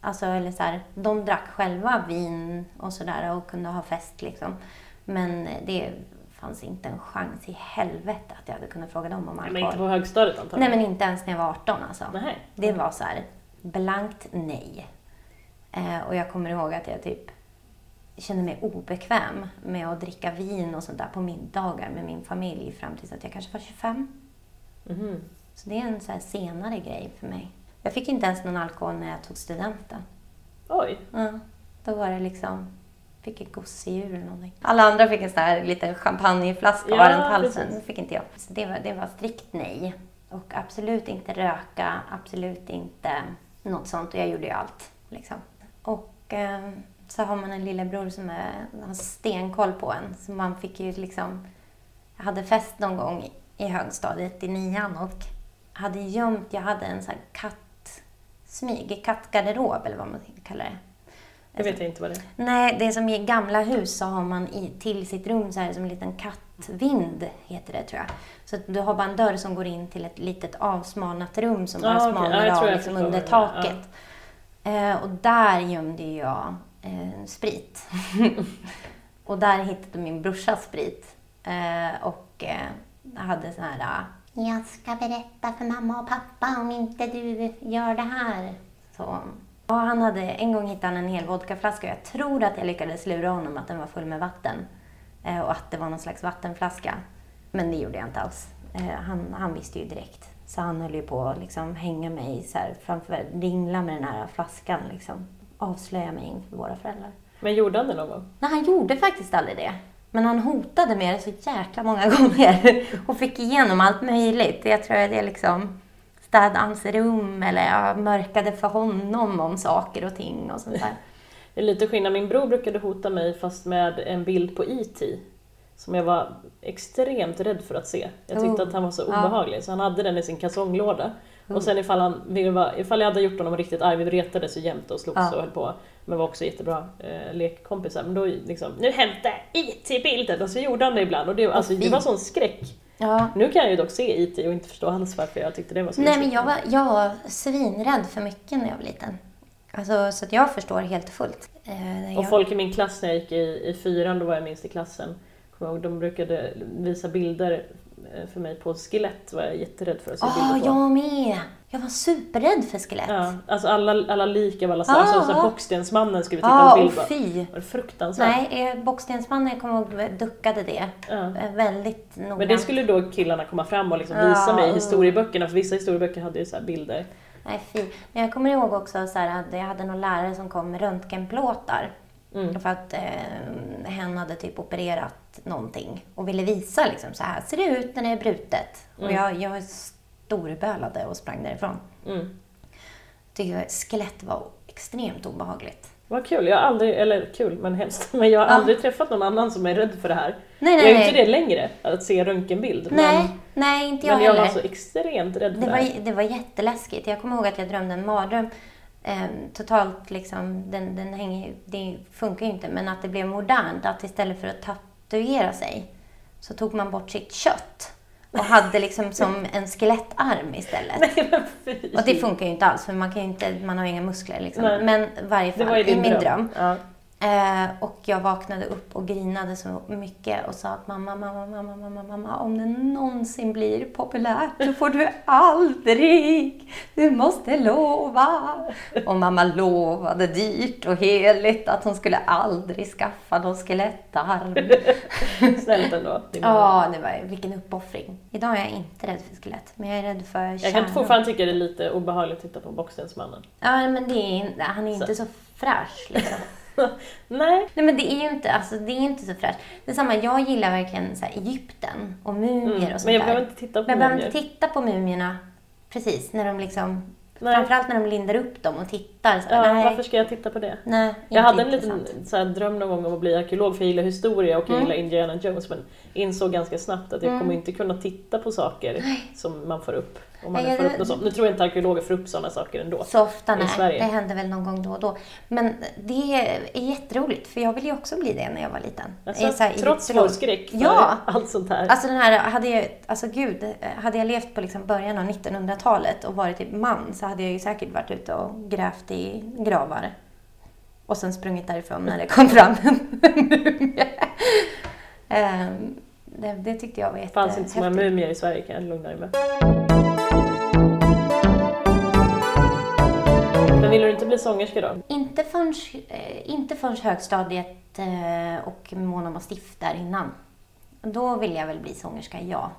Alltså, eller så här, de drack själva vin och sådär och kunde ha fest liksom. Men det fanns inte en chans i helvete att jag hade kunnat fråga dem om Men alkohol. inte på högstadiet Nej, antagligen? men inte ens när jag var 18 alltså. Nej. Det var så här, blankt nej. Eh, och jag kommer ihåg att jag typ kände mig obekväm med att dricka vin och sånt där på middagar med min familj fram tills att jag kanske var 25. Mhm. Så det är en så här senare grej för mig. Jag fick inte ens någon alkohol när jag tog studenten. Oj. Ja, då var det liksom, fick ett gosedjur eller någonting. Alla andra fick en sån här liten champagneflaska Ja, runt halsen. Det fick inte jag. Så det var, det var strikt nej. Och absolut inte röka, absolut inte något sånt. Och jag gjorde ju allt. Liksom. Och eh, så har man en lillebror som är, har stenkoll på en. Så man fick ju liksom... Jag hade fest någon gång i högstadiet i nian och hade gömt, jag hade en sån här kattsmyg, kattgarderob eller vad man kallar det. Det vet jag inte vad det är. Nej, det är som i gamla hus så har man i, till sitt rum så här som en liten kattvind, heter det tror jag. Så du har bara en dörr som går in till ett litet avsmalnat rum som bara Ja, okej. smalnar Ja, jag av jag liksom under taket. Eh, och där gömde jag eh, sprit. och där hittade min brorsa sprit. Eh, och eh, hade så här... ah, Jag ska berätta för mamma och pappa om inte du gör det här. Så. Ja, han hade, en gång hittade han en hel vodkaflaska och jag tror att jag lyckades lura honom att den var full med vatten. Eh, och att det var någon slags vattenflaska. Men det gjorde jag inte alls. Eh, han, han visste ju direkt. Så han höll ju på att liksom hänga mig så här framför, ringla med den här flaskan liksom. Avslöja mig inför våra föräldrar. Men gjorde han det någon gång? Nej, han gjorde faktiskt aldrig det. Men han hotade med det så jäkla många gånger och fick igenom allt möjligt. Jag tror att det är liksom städade hans rum eller jag mörkade för honom om saker och ting och sånt där. Det är lite skillnad. Min bror brukade hota mig fast med en bild på E.T. Som jag var extremt rädd för att se. Jag tyckte Oh. att han var så Ja. obehaglig så han hade den i sin kalsonglåda. Och sen ifall, han ville vara, ifall jag hade gjort honom riktigt arg, vi retades ju jämt och slogs Ja. och höll på. Men var också jättebra eh, lekkompisar. Men då liksom, nu hämtar jag IT-bilden! Och så gjorde han det ibland och det, alltså, det var sån skräck. Ja. Nu kan jag ju dock se IT och inte förstå alls varför jag tyckte det var så Nej, men jag var, jag var svinrädd för mycket när jag var liten. Alltså, så att jag förstår helt och fullt. Eh, Och jag, folk i min klass när jag gick i, i fyran, då var jag minst i klassen, kommer jag ihåg, de brukade visa bilder för mig på skelett, var jag jätterädd för att se Åh, bilder på. jag med! Jag var superrädd för skelett. Ja, alltså alla, alla lik av alla slag. Ah, alltså, så ah. Bockstensmannen skulle vi titta Ja, på bild på. fy! Det var fruktansvärt. Nej, eh, Bockstensmannen, jag kommer ihåg, duckade det. Ja. Eh, Väldigt noga. Men det skulle då killarna komma fram och liksom visa mig i mm. historieböckerna, för vissa historieböcker hade ju så här bilder. Nej, fy. Men jag kommer ihåg också så här, att jag hade någon lärare som kom med röntgenplåtar. Mm. För att eh, hen hade typ opererat någonting och ville visa liksom, så här ser det ut när det är brutet. Och Mm. jag, jag storbölade och sprang därifrån. Mm. Tyckte skelett var extremt obehagligt. Vad kul, jag har aldrig, eller kul men hemskt, men jag har Ja. aldrig träffat någon annan som är rädd för det här. Nej, jag nej, är ju inte det längre, att se röntgenbild. Nej, Men, nej inte jag men jag heller. var så extremt rädd för Det det. var, här. det var jätteläskigt. Jag kommer ihåg att jag drömde en mardröm. Eh, totalt liksom, den, den hänger, det funkar ju inte. Men att det blev modernt. Att istället för att tatuera sig så tog man bort sitt kött. Och hade liksom som en skelettarm istället. Nej, men fy. Och det funkar ju inte alls för man, kan inte, man har ju inga muskler. Liksom. Men i varje Det fall, var ju i min dröm. dröm. Ja. Eh, och jag vaknade upp och grinade så mycket och sa att mamma, mamma, mamma, mamma, mamma, om det någonsin blir populärt så får du aldrig, du måste lova. Och mamma lovade dyrt och heligt att hon skulle aldrig skaffa någon skelettarm. Snällt ändå. Ja, det var vilken uppoffring. Idag är jag inte rädd för skelett, men jag är rädd för Jag kan kärnor. fortfarande tycka det är lite obehagligt att titta på Boxningsmannen. Ja, men det är, han är inte så fräsch liksom. Nej. Nej men det är ju inte, alltså, det är inte så fräscht. Det samma, jag gillar verkligen så här, Egypten och mumier Mm. och sånt Men jag behöver inte titta på Men jag behöver mumier. inte titta på mumierna precis, när de liksom, Nej. framförallt när de lindar upp dem och tittar. Så, Ja, nej, varför ska jag titta på det? nej, Jag hade en liten så här, dröm någon gång om att bli arkeolog för jag gillar historia och jag Mm. gillar Indiana Jones men insåg ganska snabbt att jag kommer inte kunna titta på saker som man får upp. Om man Nej, något sånt. Nu tror jag inte arkeologer får upp sådana saker ändå. Så ofta, nej. Sverige. Det händer väl någon gång då och då. Men det är jätteroligt, för jag ville ju också bli det när jag var liten. Alltså, är här trots vår skräck för Ja. allt sånt här. Alltså den här, hade jag, alltså gud, hade jag levt på liksom början av 1900-talet och varit typ man så hade jag ju säkert varit ute och grävt i gravar. Och sen sprungit därifrån när det kom fram en mumie. Ehm, det, det tyckte jag var Det fanns inte så många jättehäftigt. mumier i Sverige kan jag lugna dig med. Men ville du inte bli sångerska då? Inte förrän, eh, inte förrän högstadiet och och Mona Mastiff där innan. Då ville jag väl bli sångerska, ja.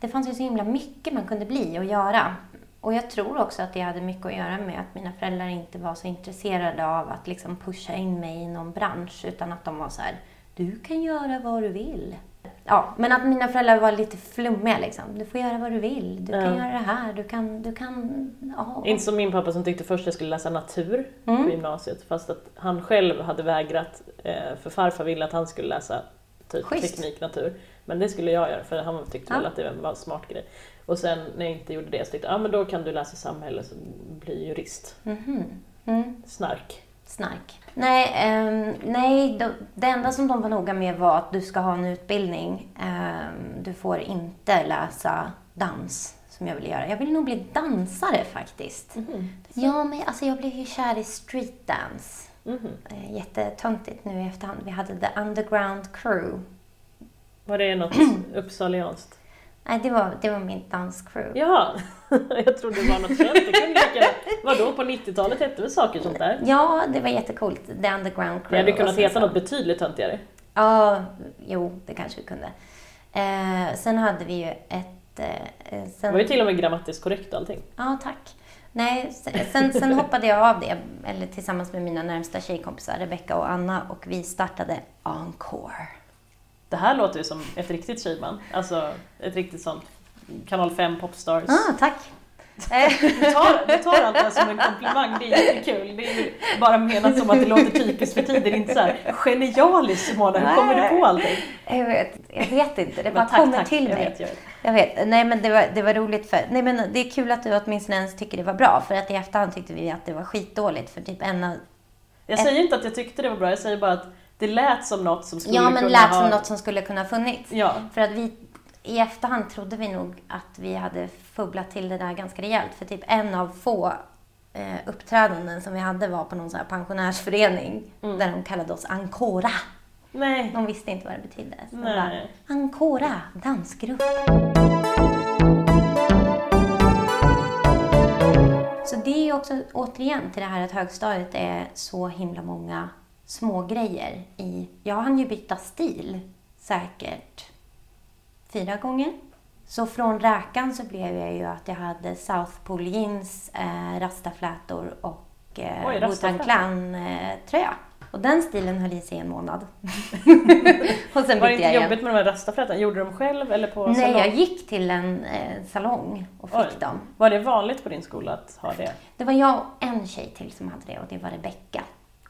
Det fanns ju så himla mycket man kunde bli och göra. Och jag tror också att det hade mycket att göra med att mina föräldrar inte var så intresserade av att liksom pusha in mig i någon bransch utan att de var så här, du kan göra vad du vill. Ja, men att mina föräldrar var lite flummiga liksom. Du får göra vad du vill, du kan göra det här, du kan, du kan, ja. Inte som min pappa som tyckte först jag skulle läsa natur Mm. på gymnasiet fast att han själv hade vägrat eh, för farfar ville att han skulle läsa typ Schysst. teknik, natur. Men det skulle jag göra för han tyckte väl Ja. att det var en smart grej. Och sen när jag inte gjorde det så tyckte jag ah, men då kan du läsa samhälle och bli jurist. Mhm. Mm. Snark. Snark. Nej, ehm, nej de, det enda som de var noga med var att du ska ha en utbildning. Ehm, du får inte läsa dans, som jag ville göra. Jag vill nog bli dansare faktiskt. Ja, men alltså jag blev ju kär i streetdance. Mhm. Eh, jättetöntigt nu i efterhand. Vi hade The Underground Crew. Var det något uppsalianskt? Nej, det var, det var mitt danscrew. Jaha, jag trodde det var något känt. Det kunde lika Vadå, på 90-talet hette väl saker sånt där? Ja, det var jättecoolt. The Underground Crew. Det hade kunnat heta något betydligt töntigare. Ja, jo, det kanske vi kunde. Eh, sen hade vi ju ett... Eh, Det sen, var ju till och med grammatiskt korrekt och allting. Ja, tack. Nej, sen, sen, sen hoppade jag av det, eller tillsammans med mina närmsta tjejkompisar, Rebecca och Anna, och vi startade Encore. Det här låter ju som ett riktigt tjejband. Alltså ett riktigt sånt kanal 5 popstars. Ah, tack. Du tar, du tar allt det här som en komplimang, det är jättekul. Det är ju bara menat som att det låter typiskt för tiden, inte så här genialiskt Simona, hur kommer du på allting? jag, vet, jag vet inte, det bara tack, kommer tack, till jag mig. vet, jag vet. Jag vet. Nej, men det var, det var roligt för... Nej, men det är kul att du åtminstone ens tycker det var bra, för att i efterhand tyckte vi att det var skitdåligt, för typ en av... Jag säger inte att jag tyckte det var bra, jag säger bara att det lät som något som skulle Ja, men kunna lät ha... som något som skulle kunna ha funnits. Ja, För att vi i efterhand trodde vi nog att vi hade fubblat till det där ganska rejält. För typ en av få eh, uppträdanden som vi hade var på någon sån här pensionärsförening Mm. där de kallade oss Ancora. nej. De visste inte vad det betydde. Så Nej. bara, Ancora, dansgrupp. Så det är ju också återigen till det här att högstadiet är så himla många små grejer i... Jag hann ju byta stil säkert fyra gånger. Så från räkan så blev jag ju att jag hade South Pole jeans, eh, rastaflätor och eh, Oj, Wu-Tang. Clan-tröja. Och den stilen höll i sig en månad. och sen Var det inte jag igen. jobbigt med de här rastaflätorna? Gjorde du dem själv eller på Nej, salong? jag gick till en eh, salong och fick Oj. dem. Var det vanligt på din skola att ha det? Det var jag och en tjej till som hade det och det var Rebecka.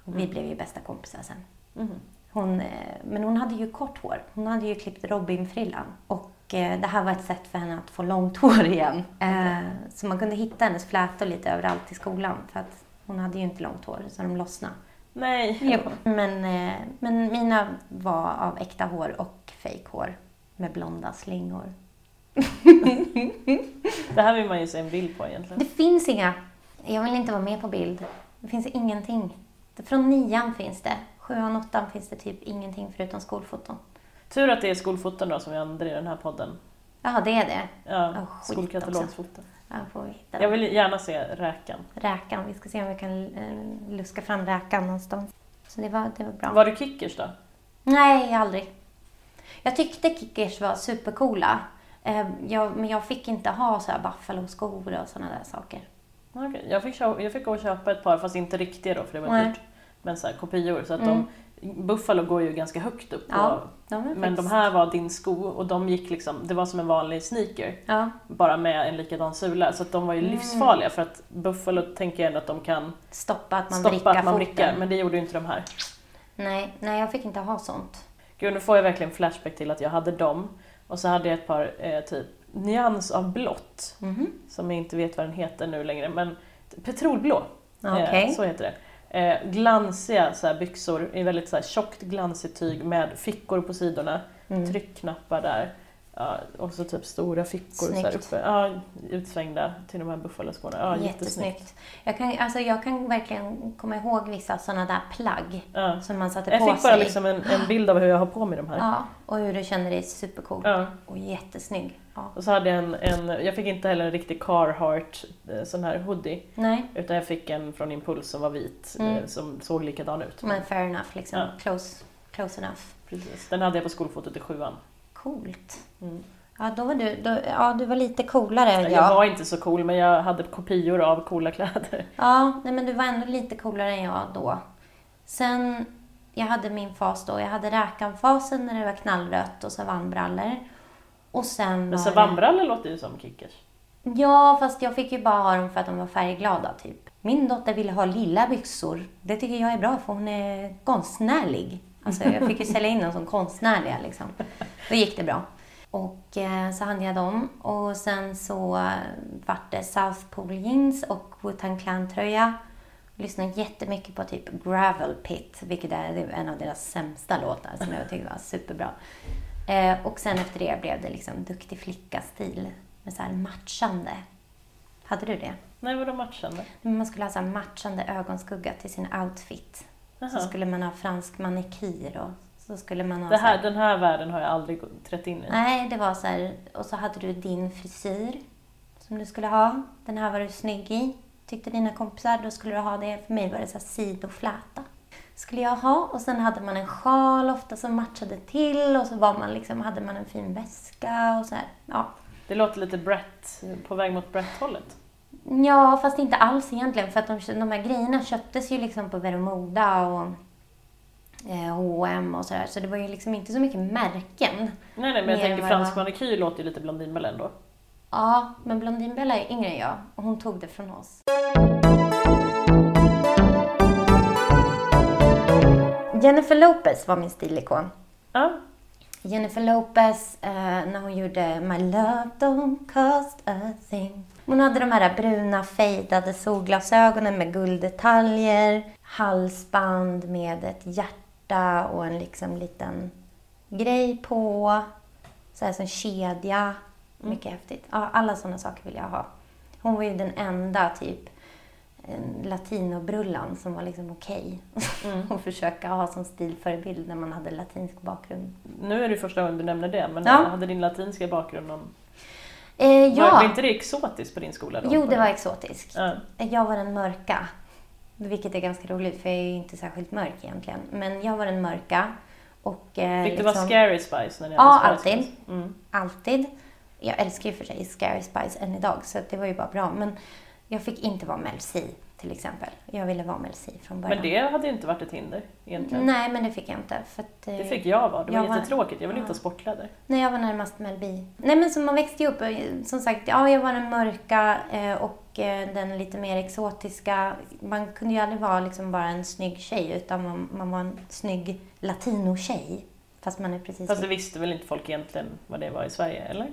Och Mm. vi blev ju bästa kompisar sen. Mhm. Hon, eh, men hon hade ju kort hår. Hon hade ju klippt Robin-frillan. Och det här var ett sätt för henne att få långt hår igen. Eh, så man kunde hitta hennes flätor lite överallt i skolan. För att hon hade ju inte långt hår, så de lossnade. Nej. Jo. Men, eh, men mina var av äkta hår och fejkhår. Med blonda slingor. Det här vill man ju se en bild på egentligen. Det finns inga. Jag vill inte vara med på bild. Det finns ingenting. Från nian finns det. Sjuan, åttan finns det typ ingenting förutom skolfoton. Tur att det är skolfoton då som vi använder i den här podden. Ja, det är det. Ja, Ja, skit skolkatalogsfoton. Jag får hitta Jag vill gärna se räkan. Räkan. Vi ska se om vi kan eh, luska fram räkan någonstans. Så det var, det var bra. Var du kickers då? Nej, aldrig. Jag tyckte kickers var supercoola. Eh, jag, men jag fick inte ha så här buffalo-skor och sådana där saker. Okej, Jag, fick jag fick gå och köpa ett par, fast inte riktiga då för det var dyrt. Men så här, kopior. Så att Mm. de, Buffalo går ju ganska högt upp. Ja, Och, de men de här var din sko och de gick liksom, det var som en vanlig sneaker. Ja, Bara med en likadan sula. Så de var ju Mm. livsfarliga för att Buffalo tänker jag ändå att de kan stoppa att man stoppa vrickar att man vrickar. Men det gjorde ju inte de här. Nej, nej, jag fick inte ha sånt. Gud, nu får jag verkligen flashback till att jag hade dem. Och så hade jag ett par eh, typ nyans av blått. Mhm. Som jag inte vet vad den heter nu längre. Men petrolblå. Okej. Eh, så heter det. Eh, glansiga så byxor i väldigt så här, tjockt glansigt tyg med fickor på sidorna. Mm. Tryckknappar där. Ja, och så typ stora fickor så Snyggt. uppe. Ja, utsvängda till de här Buffalo-skorna. Ja, jättesnyggt. Jättesnyggt. Jag kan, alltså, jag kan verkligen komma ihåg vissa sådana där plagg Ja. som man satte Jag på fick bara sig. liksom en, en bild av hur jag har på mig de här. Ja, och hur du kände dig supercool. Ja. Och jättesnygg. Ja. Och så hade jag en, en, jag fick inte heller en riktig Carhartt eh, sån här hoodie. Nej, Utan jag fick en från Impuls som var vit, Mm. eh, som såg likadan ut. men fair enough liksom. Close, close enough. Precis. Den hade jag på skolfotot i sjuan. Coolt. Mm. Ja, då var du, då, ja, du var lite coolare än Jag jag. var inte så cool, men jag hade kopior av coola kläder. Ja, nej, men du var ändå lite coolare än jag då. Sen, jag hade min fas då. Jag hade räkan-fasen när det var knallrött och savannbrallor. Och sen Men savannbrallor låter ju som kickers. det... Ja, fast jag fick ju bara ha dem för att de var färgglada typ. Min dotter ville ha lilla byxor. Det tycker jag är bra för hon är konstnärlig. Alltså jag fick ju sälja in dem som konstnärliga liksom. Då gick det bra. Och eh, så hade jag dem. Och sen så vart det South Pole jeans och Wu-Tang Clan-tröja. Lyssnade jättemycket på typ Gravel Pit, vilket är en av deras sämsta låtar som jag tyckte var superbra. Eh, och sen efter det blev det liksom duktig flicka-stil med så här matchande. Hade du det? Nej, vadå matchande? Man skulle ha så matchande ögonskugga till sin outfit. Så Jaha. skulle man ha fransk manikyr och så skulle man ha Det här- här, den här världen har jag aldrig trätt in i. Nej, det var så här, och så hade du din frisyr som du skulle ha. Den här var du snygg i. Tyckte dina kompisar, då skulle du ha det. För mig var det så här sidofläta. Skulle jag ha. Och sen hade man en sjal ofta som matchade till och så var man liksom, hade man en fin väska och så här. Ja. Det låter lite Brett, på väg mot Brett-hållet. ja, fast inte alls egentligen. För att de, de här grejerna köptes ju liksom på Veromoda och H&M och sådär. Så det var ju liksom inte så mycket märken. Nej, nej, men jag tänker fransk var. manikyr låter ju lite Blondinbella ändå. Ja, men Blondinbella är yngre än jag och hon tog det från oss. Jennifer Lopez var min stilikon. Ja, Jennifer Lopez, eh, när hon gjorde My love don't cost a thing. Hon hade de här bruna fejdade solglasögonen med gulddetaljer, halsband med ett hjärta och en liksom liten grej på. Så här som kedja. Mycket häftigt. Ja, alla sådana saker vill jag ha. Hon var ju den enda typ latinobrullan som var liksom okej Mm. att försöka ha som stilförebild när man hade latinsk bakgrund. nu är det första gången du nämner det, men Ja. hade din latinska bakgrund någon... Eh, Var, ja, var inte det exotiskt på din skola då? jo det var exotiskt. Ja. Jag var den mörka. Vilket är ganska roligt för jag är ju inte särskilt mörk egentligen. Men jag var den mörka. Och, eh, Fick du liksom, vara Scary Spice när ni Ja, alltid. Mm. Alltid. Jag älskar ju för sig Scary Spice än idag så det var ju bara bra. Men jag fick inte vara Mel C till exempel. Jag ville vara Mel C från början. Men det hade ju inte varit ett hinder egentligen. Nej, men det fick jag inte. För att, eh, Det fick jag vara. Det var Jag var- jättetråkigt. Jag ville inte Ja. ha sportkläder. Nej, jag var närmast Mel B. Nej, men så man växte ju upp. eh, Som sagt, ja, jag var den mörka eh, och eh, den lite mer exotiska. Man kunde ju aldrig vara liksom bara en snygg tjej utan man, man var en snygg latinotjej. Fast man är precis... Fast det visste väl inte folk egentligen vad det var i Sverige, eller?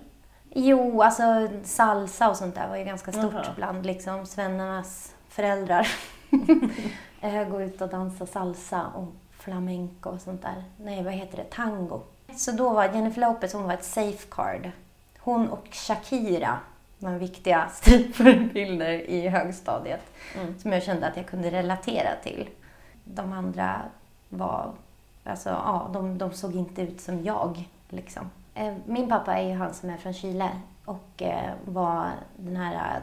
Jo, alltså salsa och sånt där var ju ganska stort Jaha. bland liksom svennarnas föräldrar. Eh, Gå ut och dansa salsa och flamenco och sånt där. Nej, vad heter det? Tango. Så då var Jennifer Lopez, hon var ett safeguard. Hon och Shakira var viktiga förebilder i högstadiet. Mm. Som jag kände att jag kunde relatera till. De andra var, alltså ja, de, de såg inte ut som jag liksom. Eh, Min pappa är ju han som är från Chile och eh, var den här eh,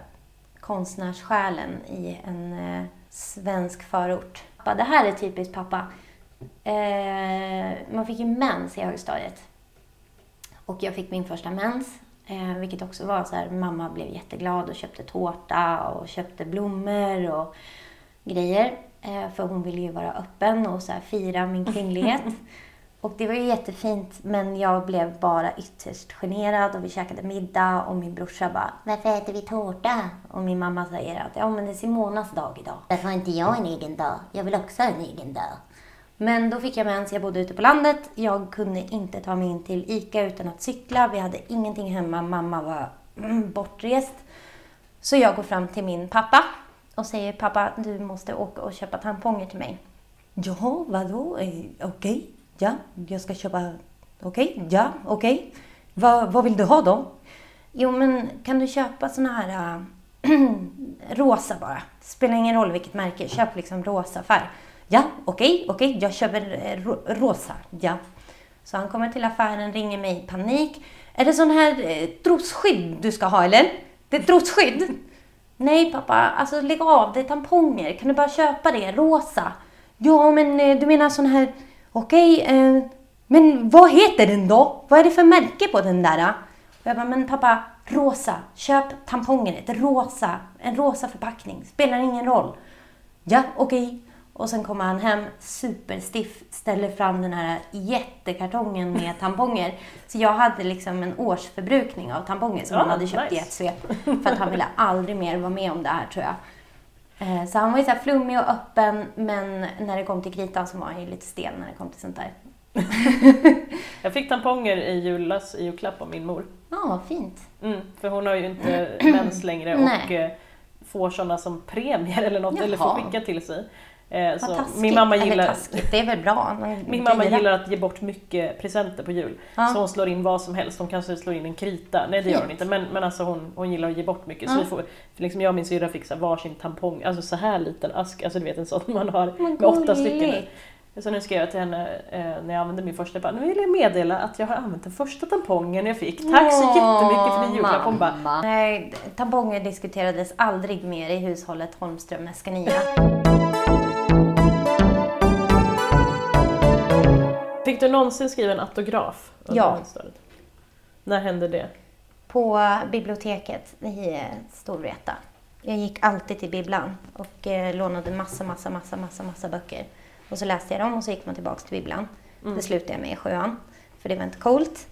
konstnärssjälen i en svensk förort. Det här är typiskt pappa. Man fick ju mens i högstadiet. Och jag fick min första mens. Eh, vilket också var så här, mamma blev jätteglad och köpte tårta och köpte blommor och grejer. Eh, för hon ville ju vara öppen och så här, fira min kvinnlighet. och det var ju jättefint men jag blev bara ytterst generad och vi käkade middag och min brorsa bara Varför äter vi tårta? och min mamma säger att ja men det är Simonas dag idag. Varför har inte jag en egen dag? Jag vill också ha en egen dag. Men då fick jag mens, jag bodde ute på landet. Jag kunde inte ta mig in till ICA utan att cykla. Vi hade ingenting hemma, mamma var mm, bortrest. Så jag går fram till min pappa och säger pappa, du måste åka och köpa tamponger till mig. Ja, vadå? Eh, Okej, ja, jag ska köpa... Okej, ja, okej. Va, vad vill du ha då? Jo, men kan du köpa såna här äh, rosa bara? Spelar ingen roll vilket märke, köp liksom rosa färg. Ja, okej, okej, jag köper eh, rosa, ja. Så han kommer till affären, ringer mig i panik. Är det sån här eh, trosskydd du ska ha eller? Det är trosskydd? Nej pappa, alltså lägg av, det är tamponger. Kan du bara köpa det, rosa? Ja, men eh, du menar sån här, okej, eh, men vad heter den då? Vad är det för märke på den där? Och jag bara, men pappa, rosa, köp tamponger, ett rosa, en rosa förpackning, spelar ingen roll. Ja, okej. Och sen kommer han hem superstiff, ställer fram den här jättekartongen med tamponger. Så jag hade liksom en årsförbrukning av tamponger som Ja, han hade köpt i nice. ett svep. För att han ville aldrig mer vara med om det här tror jag. Eh, Så han var ju så här flummig och öppen men när det kom till kritan så var han ju lite stel när det kom till sånt där. Jag fick tamponger i julas i julklapp av min mor. Ja, vad fint. Mm, för hon har ju inte mens längre och Nej. eh, får sådana som premier eller något, eller får Jaha. skicka till sig. Eh, så min mamma gillar, taskigt, det är väl bra. Min mamma dyra. gillar att ge bort mycket presenter på jul. Ja. Så hon slår in vad som helst. Hon kanske slår in en krita. Nej det gör hon inte. Men, men alltså hon, hon gillar att ge bort mycket. Så Ja. vi får, liksom jag och min syrra fick så varsin tampong. Alltså så här liten ask. Alltså du vet en sån man har med åtta stycken. Så nu skrev jag till henne eh, när jag använde min första. Bara, nu vill jag meddela att jag har använt den första tampongen jag fick. Tack så jättemycket för din julklapp. Hon bara. Nej, tamponger diskuterades aldrig mer i hushållet Holmström Escania. Fick du någonsin skriva en autograf? under Ja. högstadiet? När hände det? På biblioteket i eh, Storvreta. Jag gick alltid till bibblan och eh, lånade massa, massa, massa, massa, massa böcker. Och så läste jag dem och så gick man tillbaks till bibblan. Det slutade jag med i sjuan, för det var inte coolt.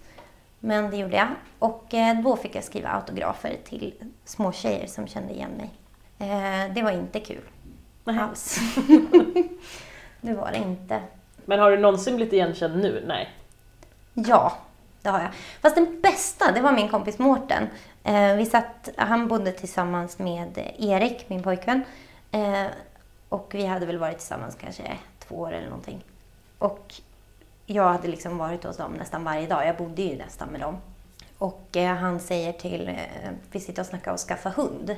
Men det gjorde jag. Och eh, då fick jag skriva autografer till små tjejer som kände igen mig. Eh, det var inte kul Nej. alls. det var det inte. Men har du någonsin blivit igenkänd nu? Nej. Ja, det har jag. Fast den bästa, det var min kompis Mårten. Eh, vi satt, han bodde tillsammans med Erik, min pojkvän. Eh, och vi hade väl varit tillsammans kanske två år eller någonting. Och jag hade liksom varit hos dem nästan varje dag. Jag bodde ju nästan med dem. Och eh, han säger till, eh, vi sitter och snackar och skaffa hund.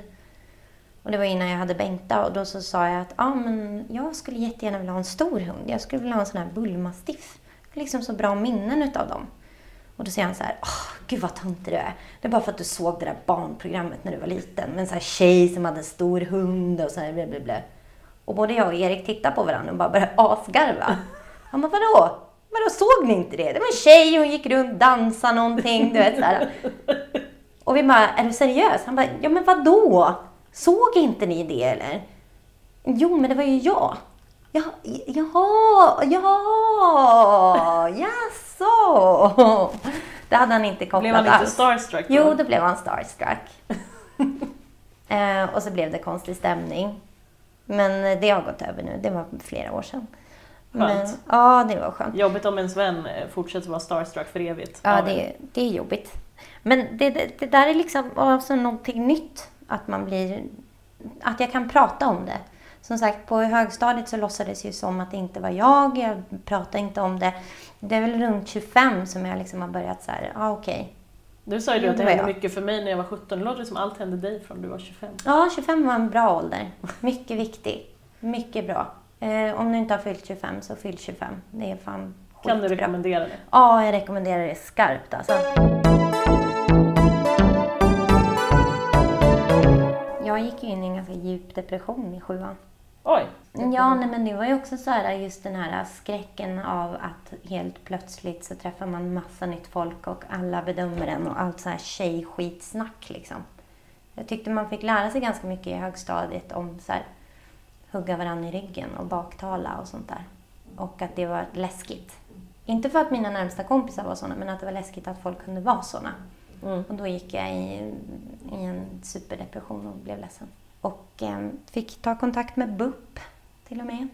Och det var innan jag hade Bengta och då så sa jag att ah, men jag skulle jättegärna vilja ha en stor hund. Jag skulle vilja ha en sån här bullmastiff. Jag har liksom så bra minnen utav dem. Och då säger han så här, oh, gud vad töntig du är. Det är bara för att du såg det där barnprogrammet när du var liten. Med en sån här tjej som hade en stor hund och så här bla, bla. Och både jag och Erik tittade på varandra och bara började asgarva. Han bara, vadå? Vadå, såg ni inte det? Det var en tjej, hon gick runt, dansade någonting, du vet så här. Och vi bara, är du seriös? Han bara, ja men vadå? Såg inte ni det eller? Jo, men det var ju jag. Ja, jaha, ja, jaså. Det hade han inte kopplat Blev han lite alls. starstruck då? Jo, då blev han starstruck. Eh, och så blev det konstig stämning. Men det har gått över nu. Det var flera år sedan. Men, Skönt. ja, det var skönt. Jobbigt om ens vän eh, fortsätter vara starstruck för evigt. Ja, det, det är jobbigt. Men det, det, det där är liksom också någonting nytt. Att man blir... Att jag kan prata om det. Som sagt, på högstadiet så låtsades ju som att det inte var jag. Jag pratade inte om det. Det är väl runt 25 som jag liksom har börjat så här, ja ah, okej. Nu sa ju du att det hände mycket för mig när jag var 17. Det låter det som allt hände dig från du var 25. Ja, 25 var en bra ålder. Mycket viktig. Mycket bra. Eh, om du inte har fyllt 25 så fyll 25. Det är fan Kan du skitbra. rekommendera det? Ja, jag rekommenderar det skarpt alltså. Jag gick ju in i en ganska djup depression i sjuan. Oj! Ja, nej, men det var ju också så här just den här skräcken av att helt plötsligt så träffar man massa nytt folk och alla bedömer en och allt så här tjejskitsnack liksom. Jag tyckte man fick lära sig ganska mycket i högstadiet om så här hugga varandra i ryggen och baktala och sånt där. Och att det var läskigt. Inte för att mina närmsta kompisar var såna, men att det var läskigt att folk kunde vara såna. Mm. Och då gick jag i, i en superdepression och blev ledsen. Och eh, fick ta kontakt med BUP till och med.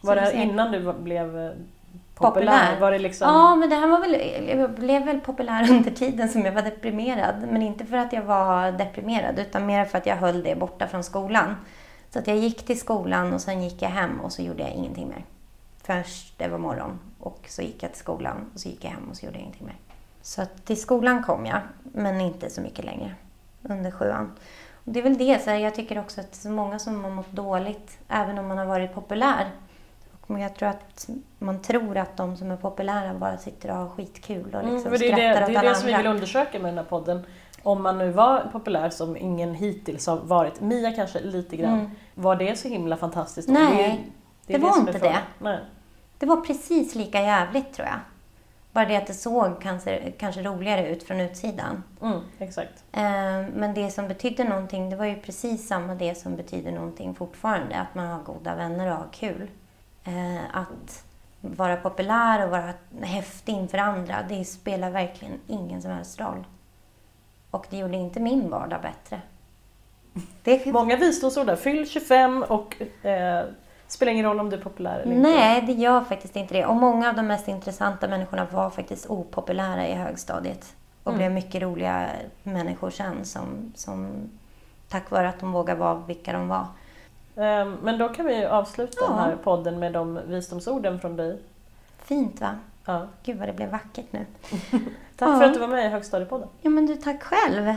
Var det innan du blev eh, populär? Populär. Var det liksom... Ja, men det här var väl, jag blev väl populär under tiden som jag var deprimerad. Men inte för att jag var deprimerad, utan mer för att jag höll det borta från skolan. Så att jag gick till skolan och sen gick jag hem och så gjorde jag ingenting mer. Först det var morgon och så gick jag till skolan och så gick jag hem och så gjorde jag ingenting mer. Så att till skolan kom jag, men inte så mycket längre under sjuan. Och det är väl det, så här, jag tycker också att det är så många som har mått dåligt, även om man har varit populär. Och jag tror att man tror att de som är populära bara sitter och har skitkul och Mm, liksom för det är det, skrattar det, åt är alla det som vi vill undersöka med den här podden. Om man nu var populär som ingen hittills har varit, Mia kanske lite grann, Mm. var det så himla fantastiskt? Nej, det, är- det är var är inte det. Nej. Det var precis lika jävligt tror jag. Bara det att det såg kanske, kanske roligare ut från utsidan. Mm, exakt. Eh, Men det som betydde någonting, det var ju precis samma det som betyder någonting fortfarande. Att man har goda vänner och har kul. Eh, Att vara populär och vara häftig inför andra, det spelar verkligen ingen som helst roll. Och det gjorde inte min vardag bättre. Det, Många visdomsord där. Fyll 25 och eh, spelar ingen roll om du är populär eller inte. Nej, det gör faktiskt inte det. Och många av de mest intressanta människorna var faktiskt opopulära i högstadiet. Och Mm. blev mycket roliga människor sen som, som tack vare att de vågade vara vilka de var. Eh, Men då kan vi ju avsluta Ja. den här podden med de visdomsorden från dig. Fint va? Ja. Gud vad det blev vackert nu. Tack Ja. för att du var med i Högstadiepodden. Ja men du, tack själv.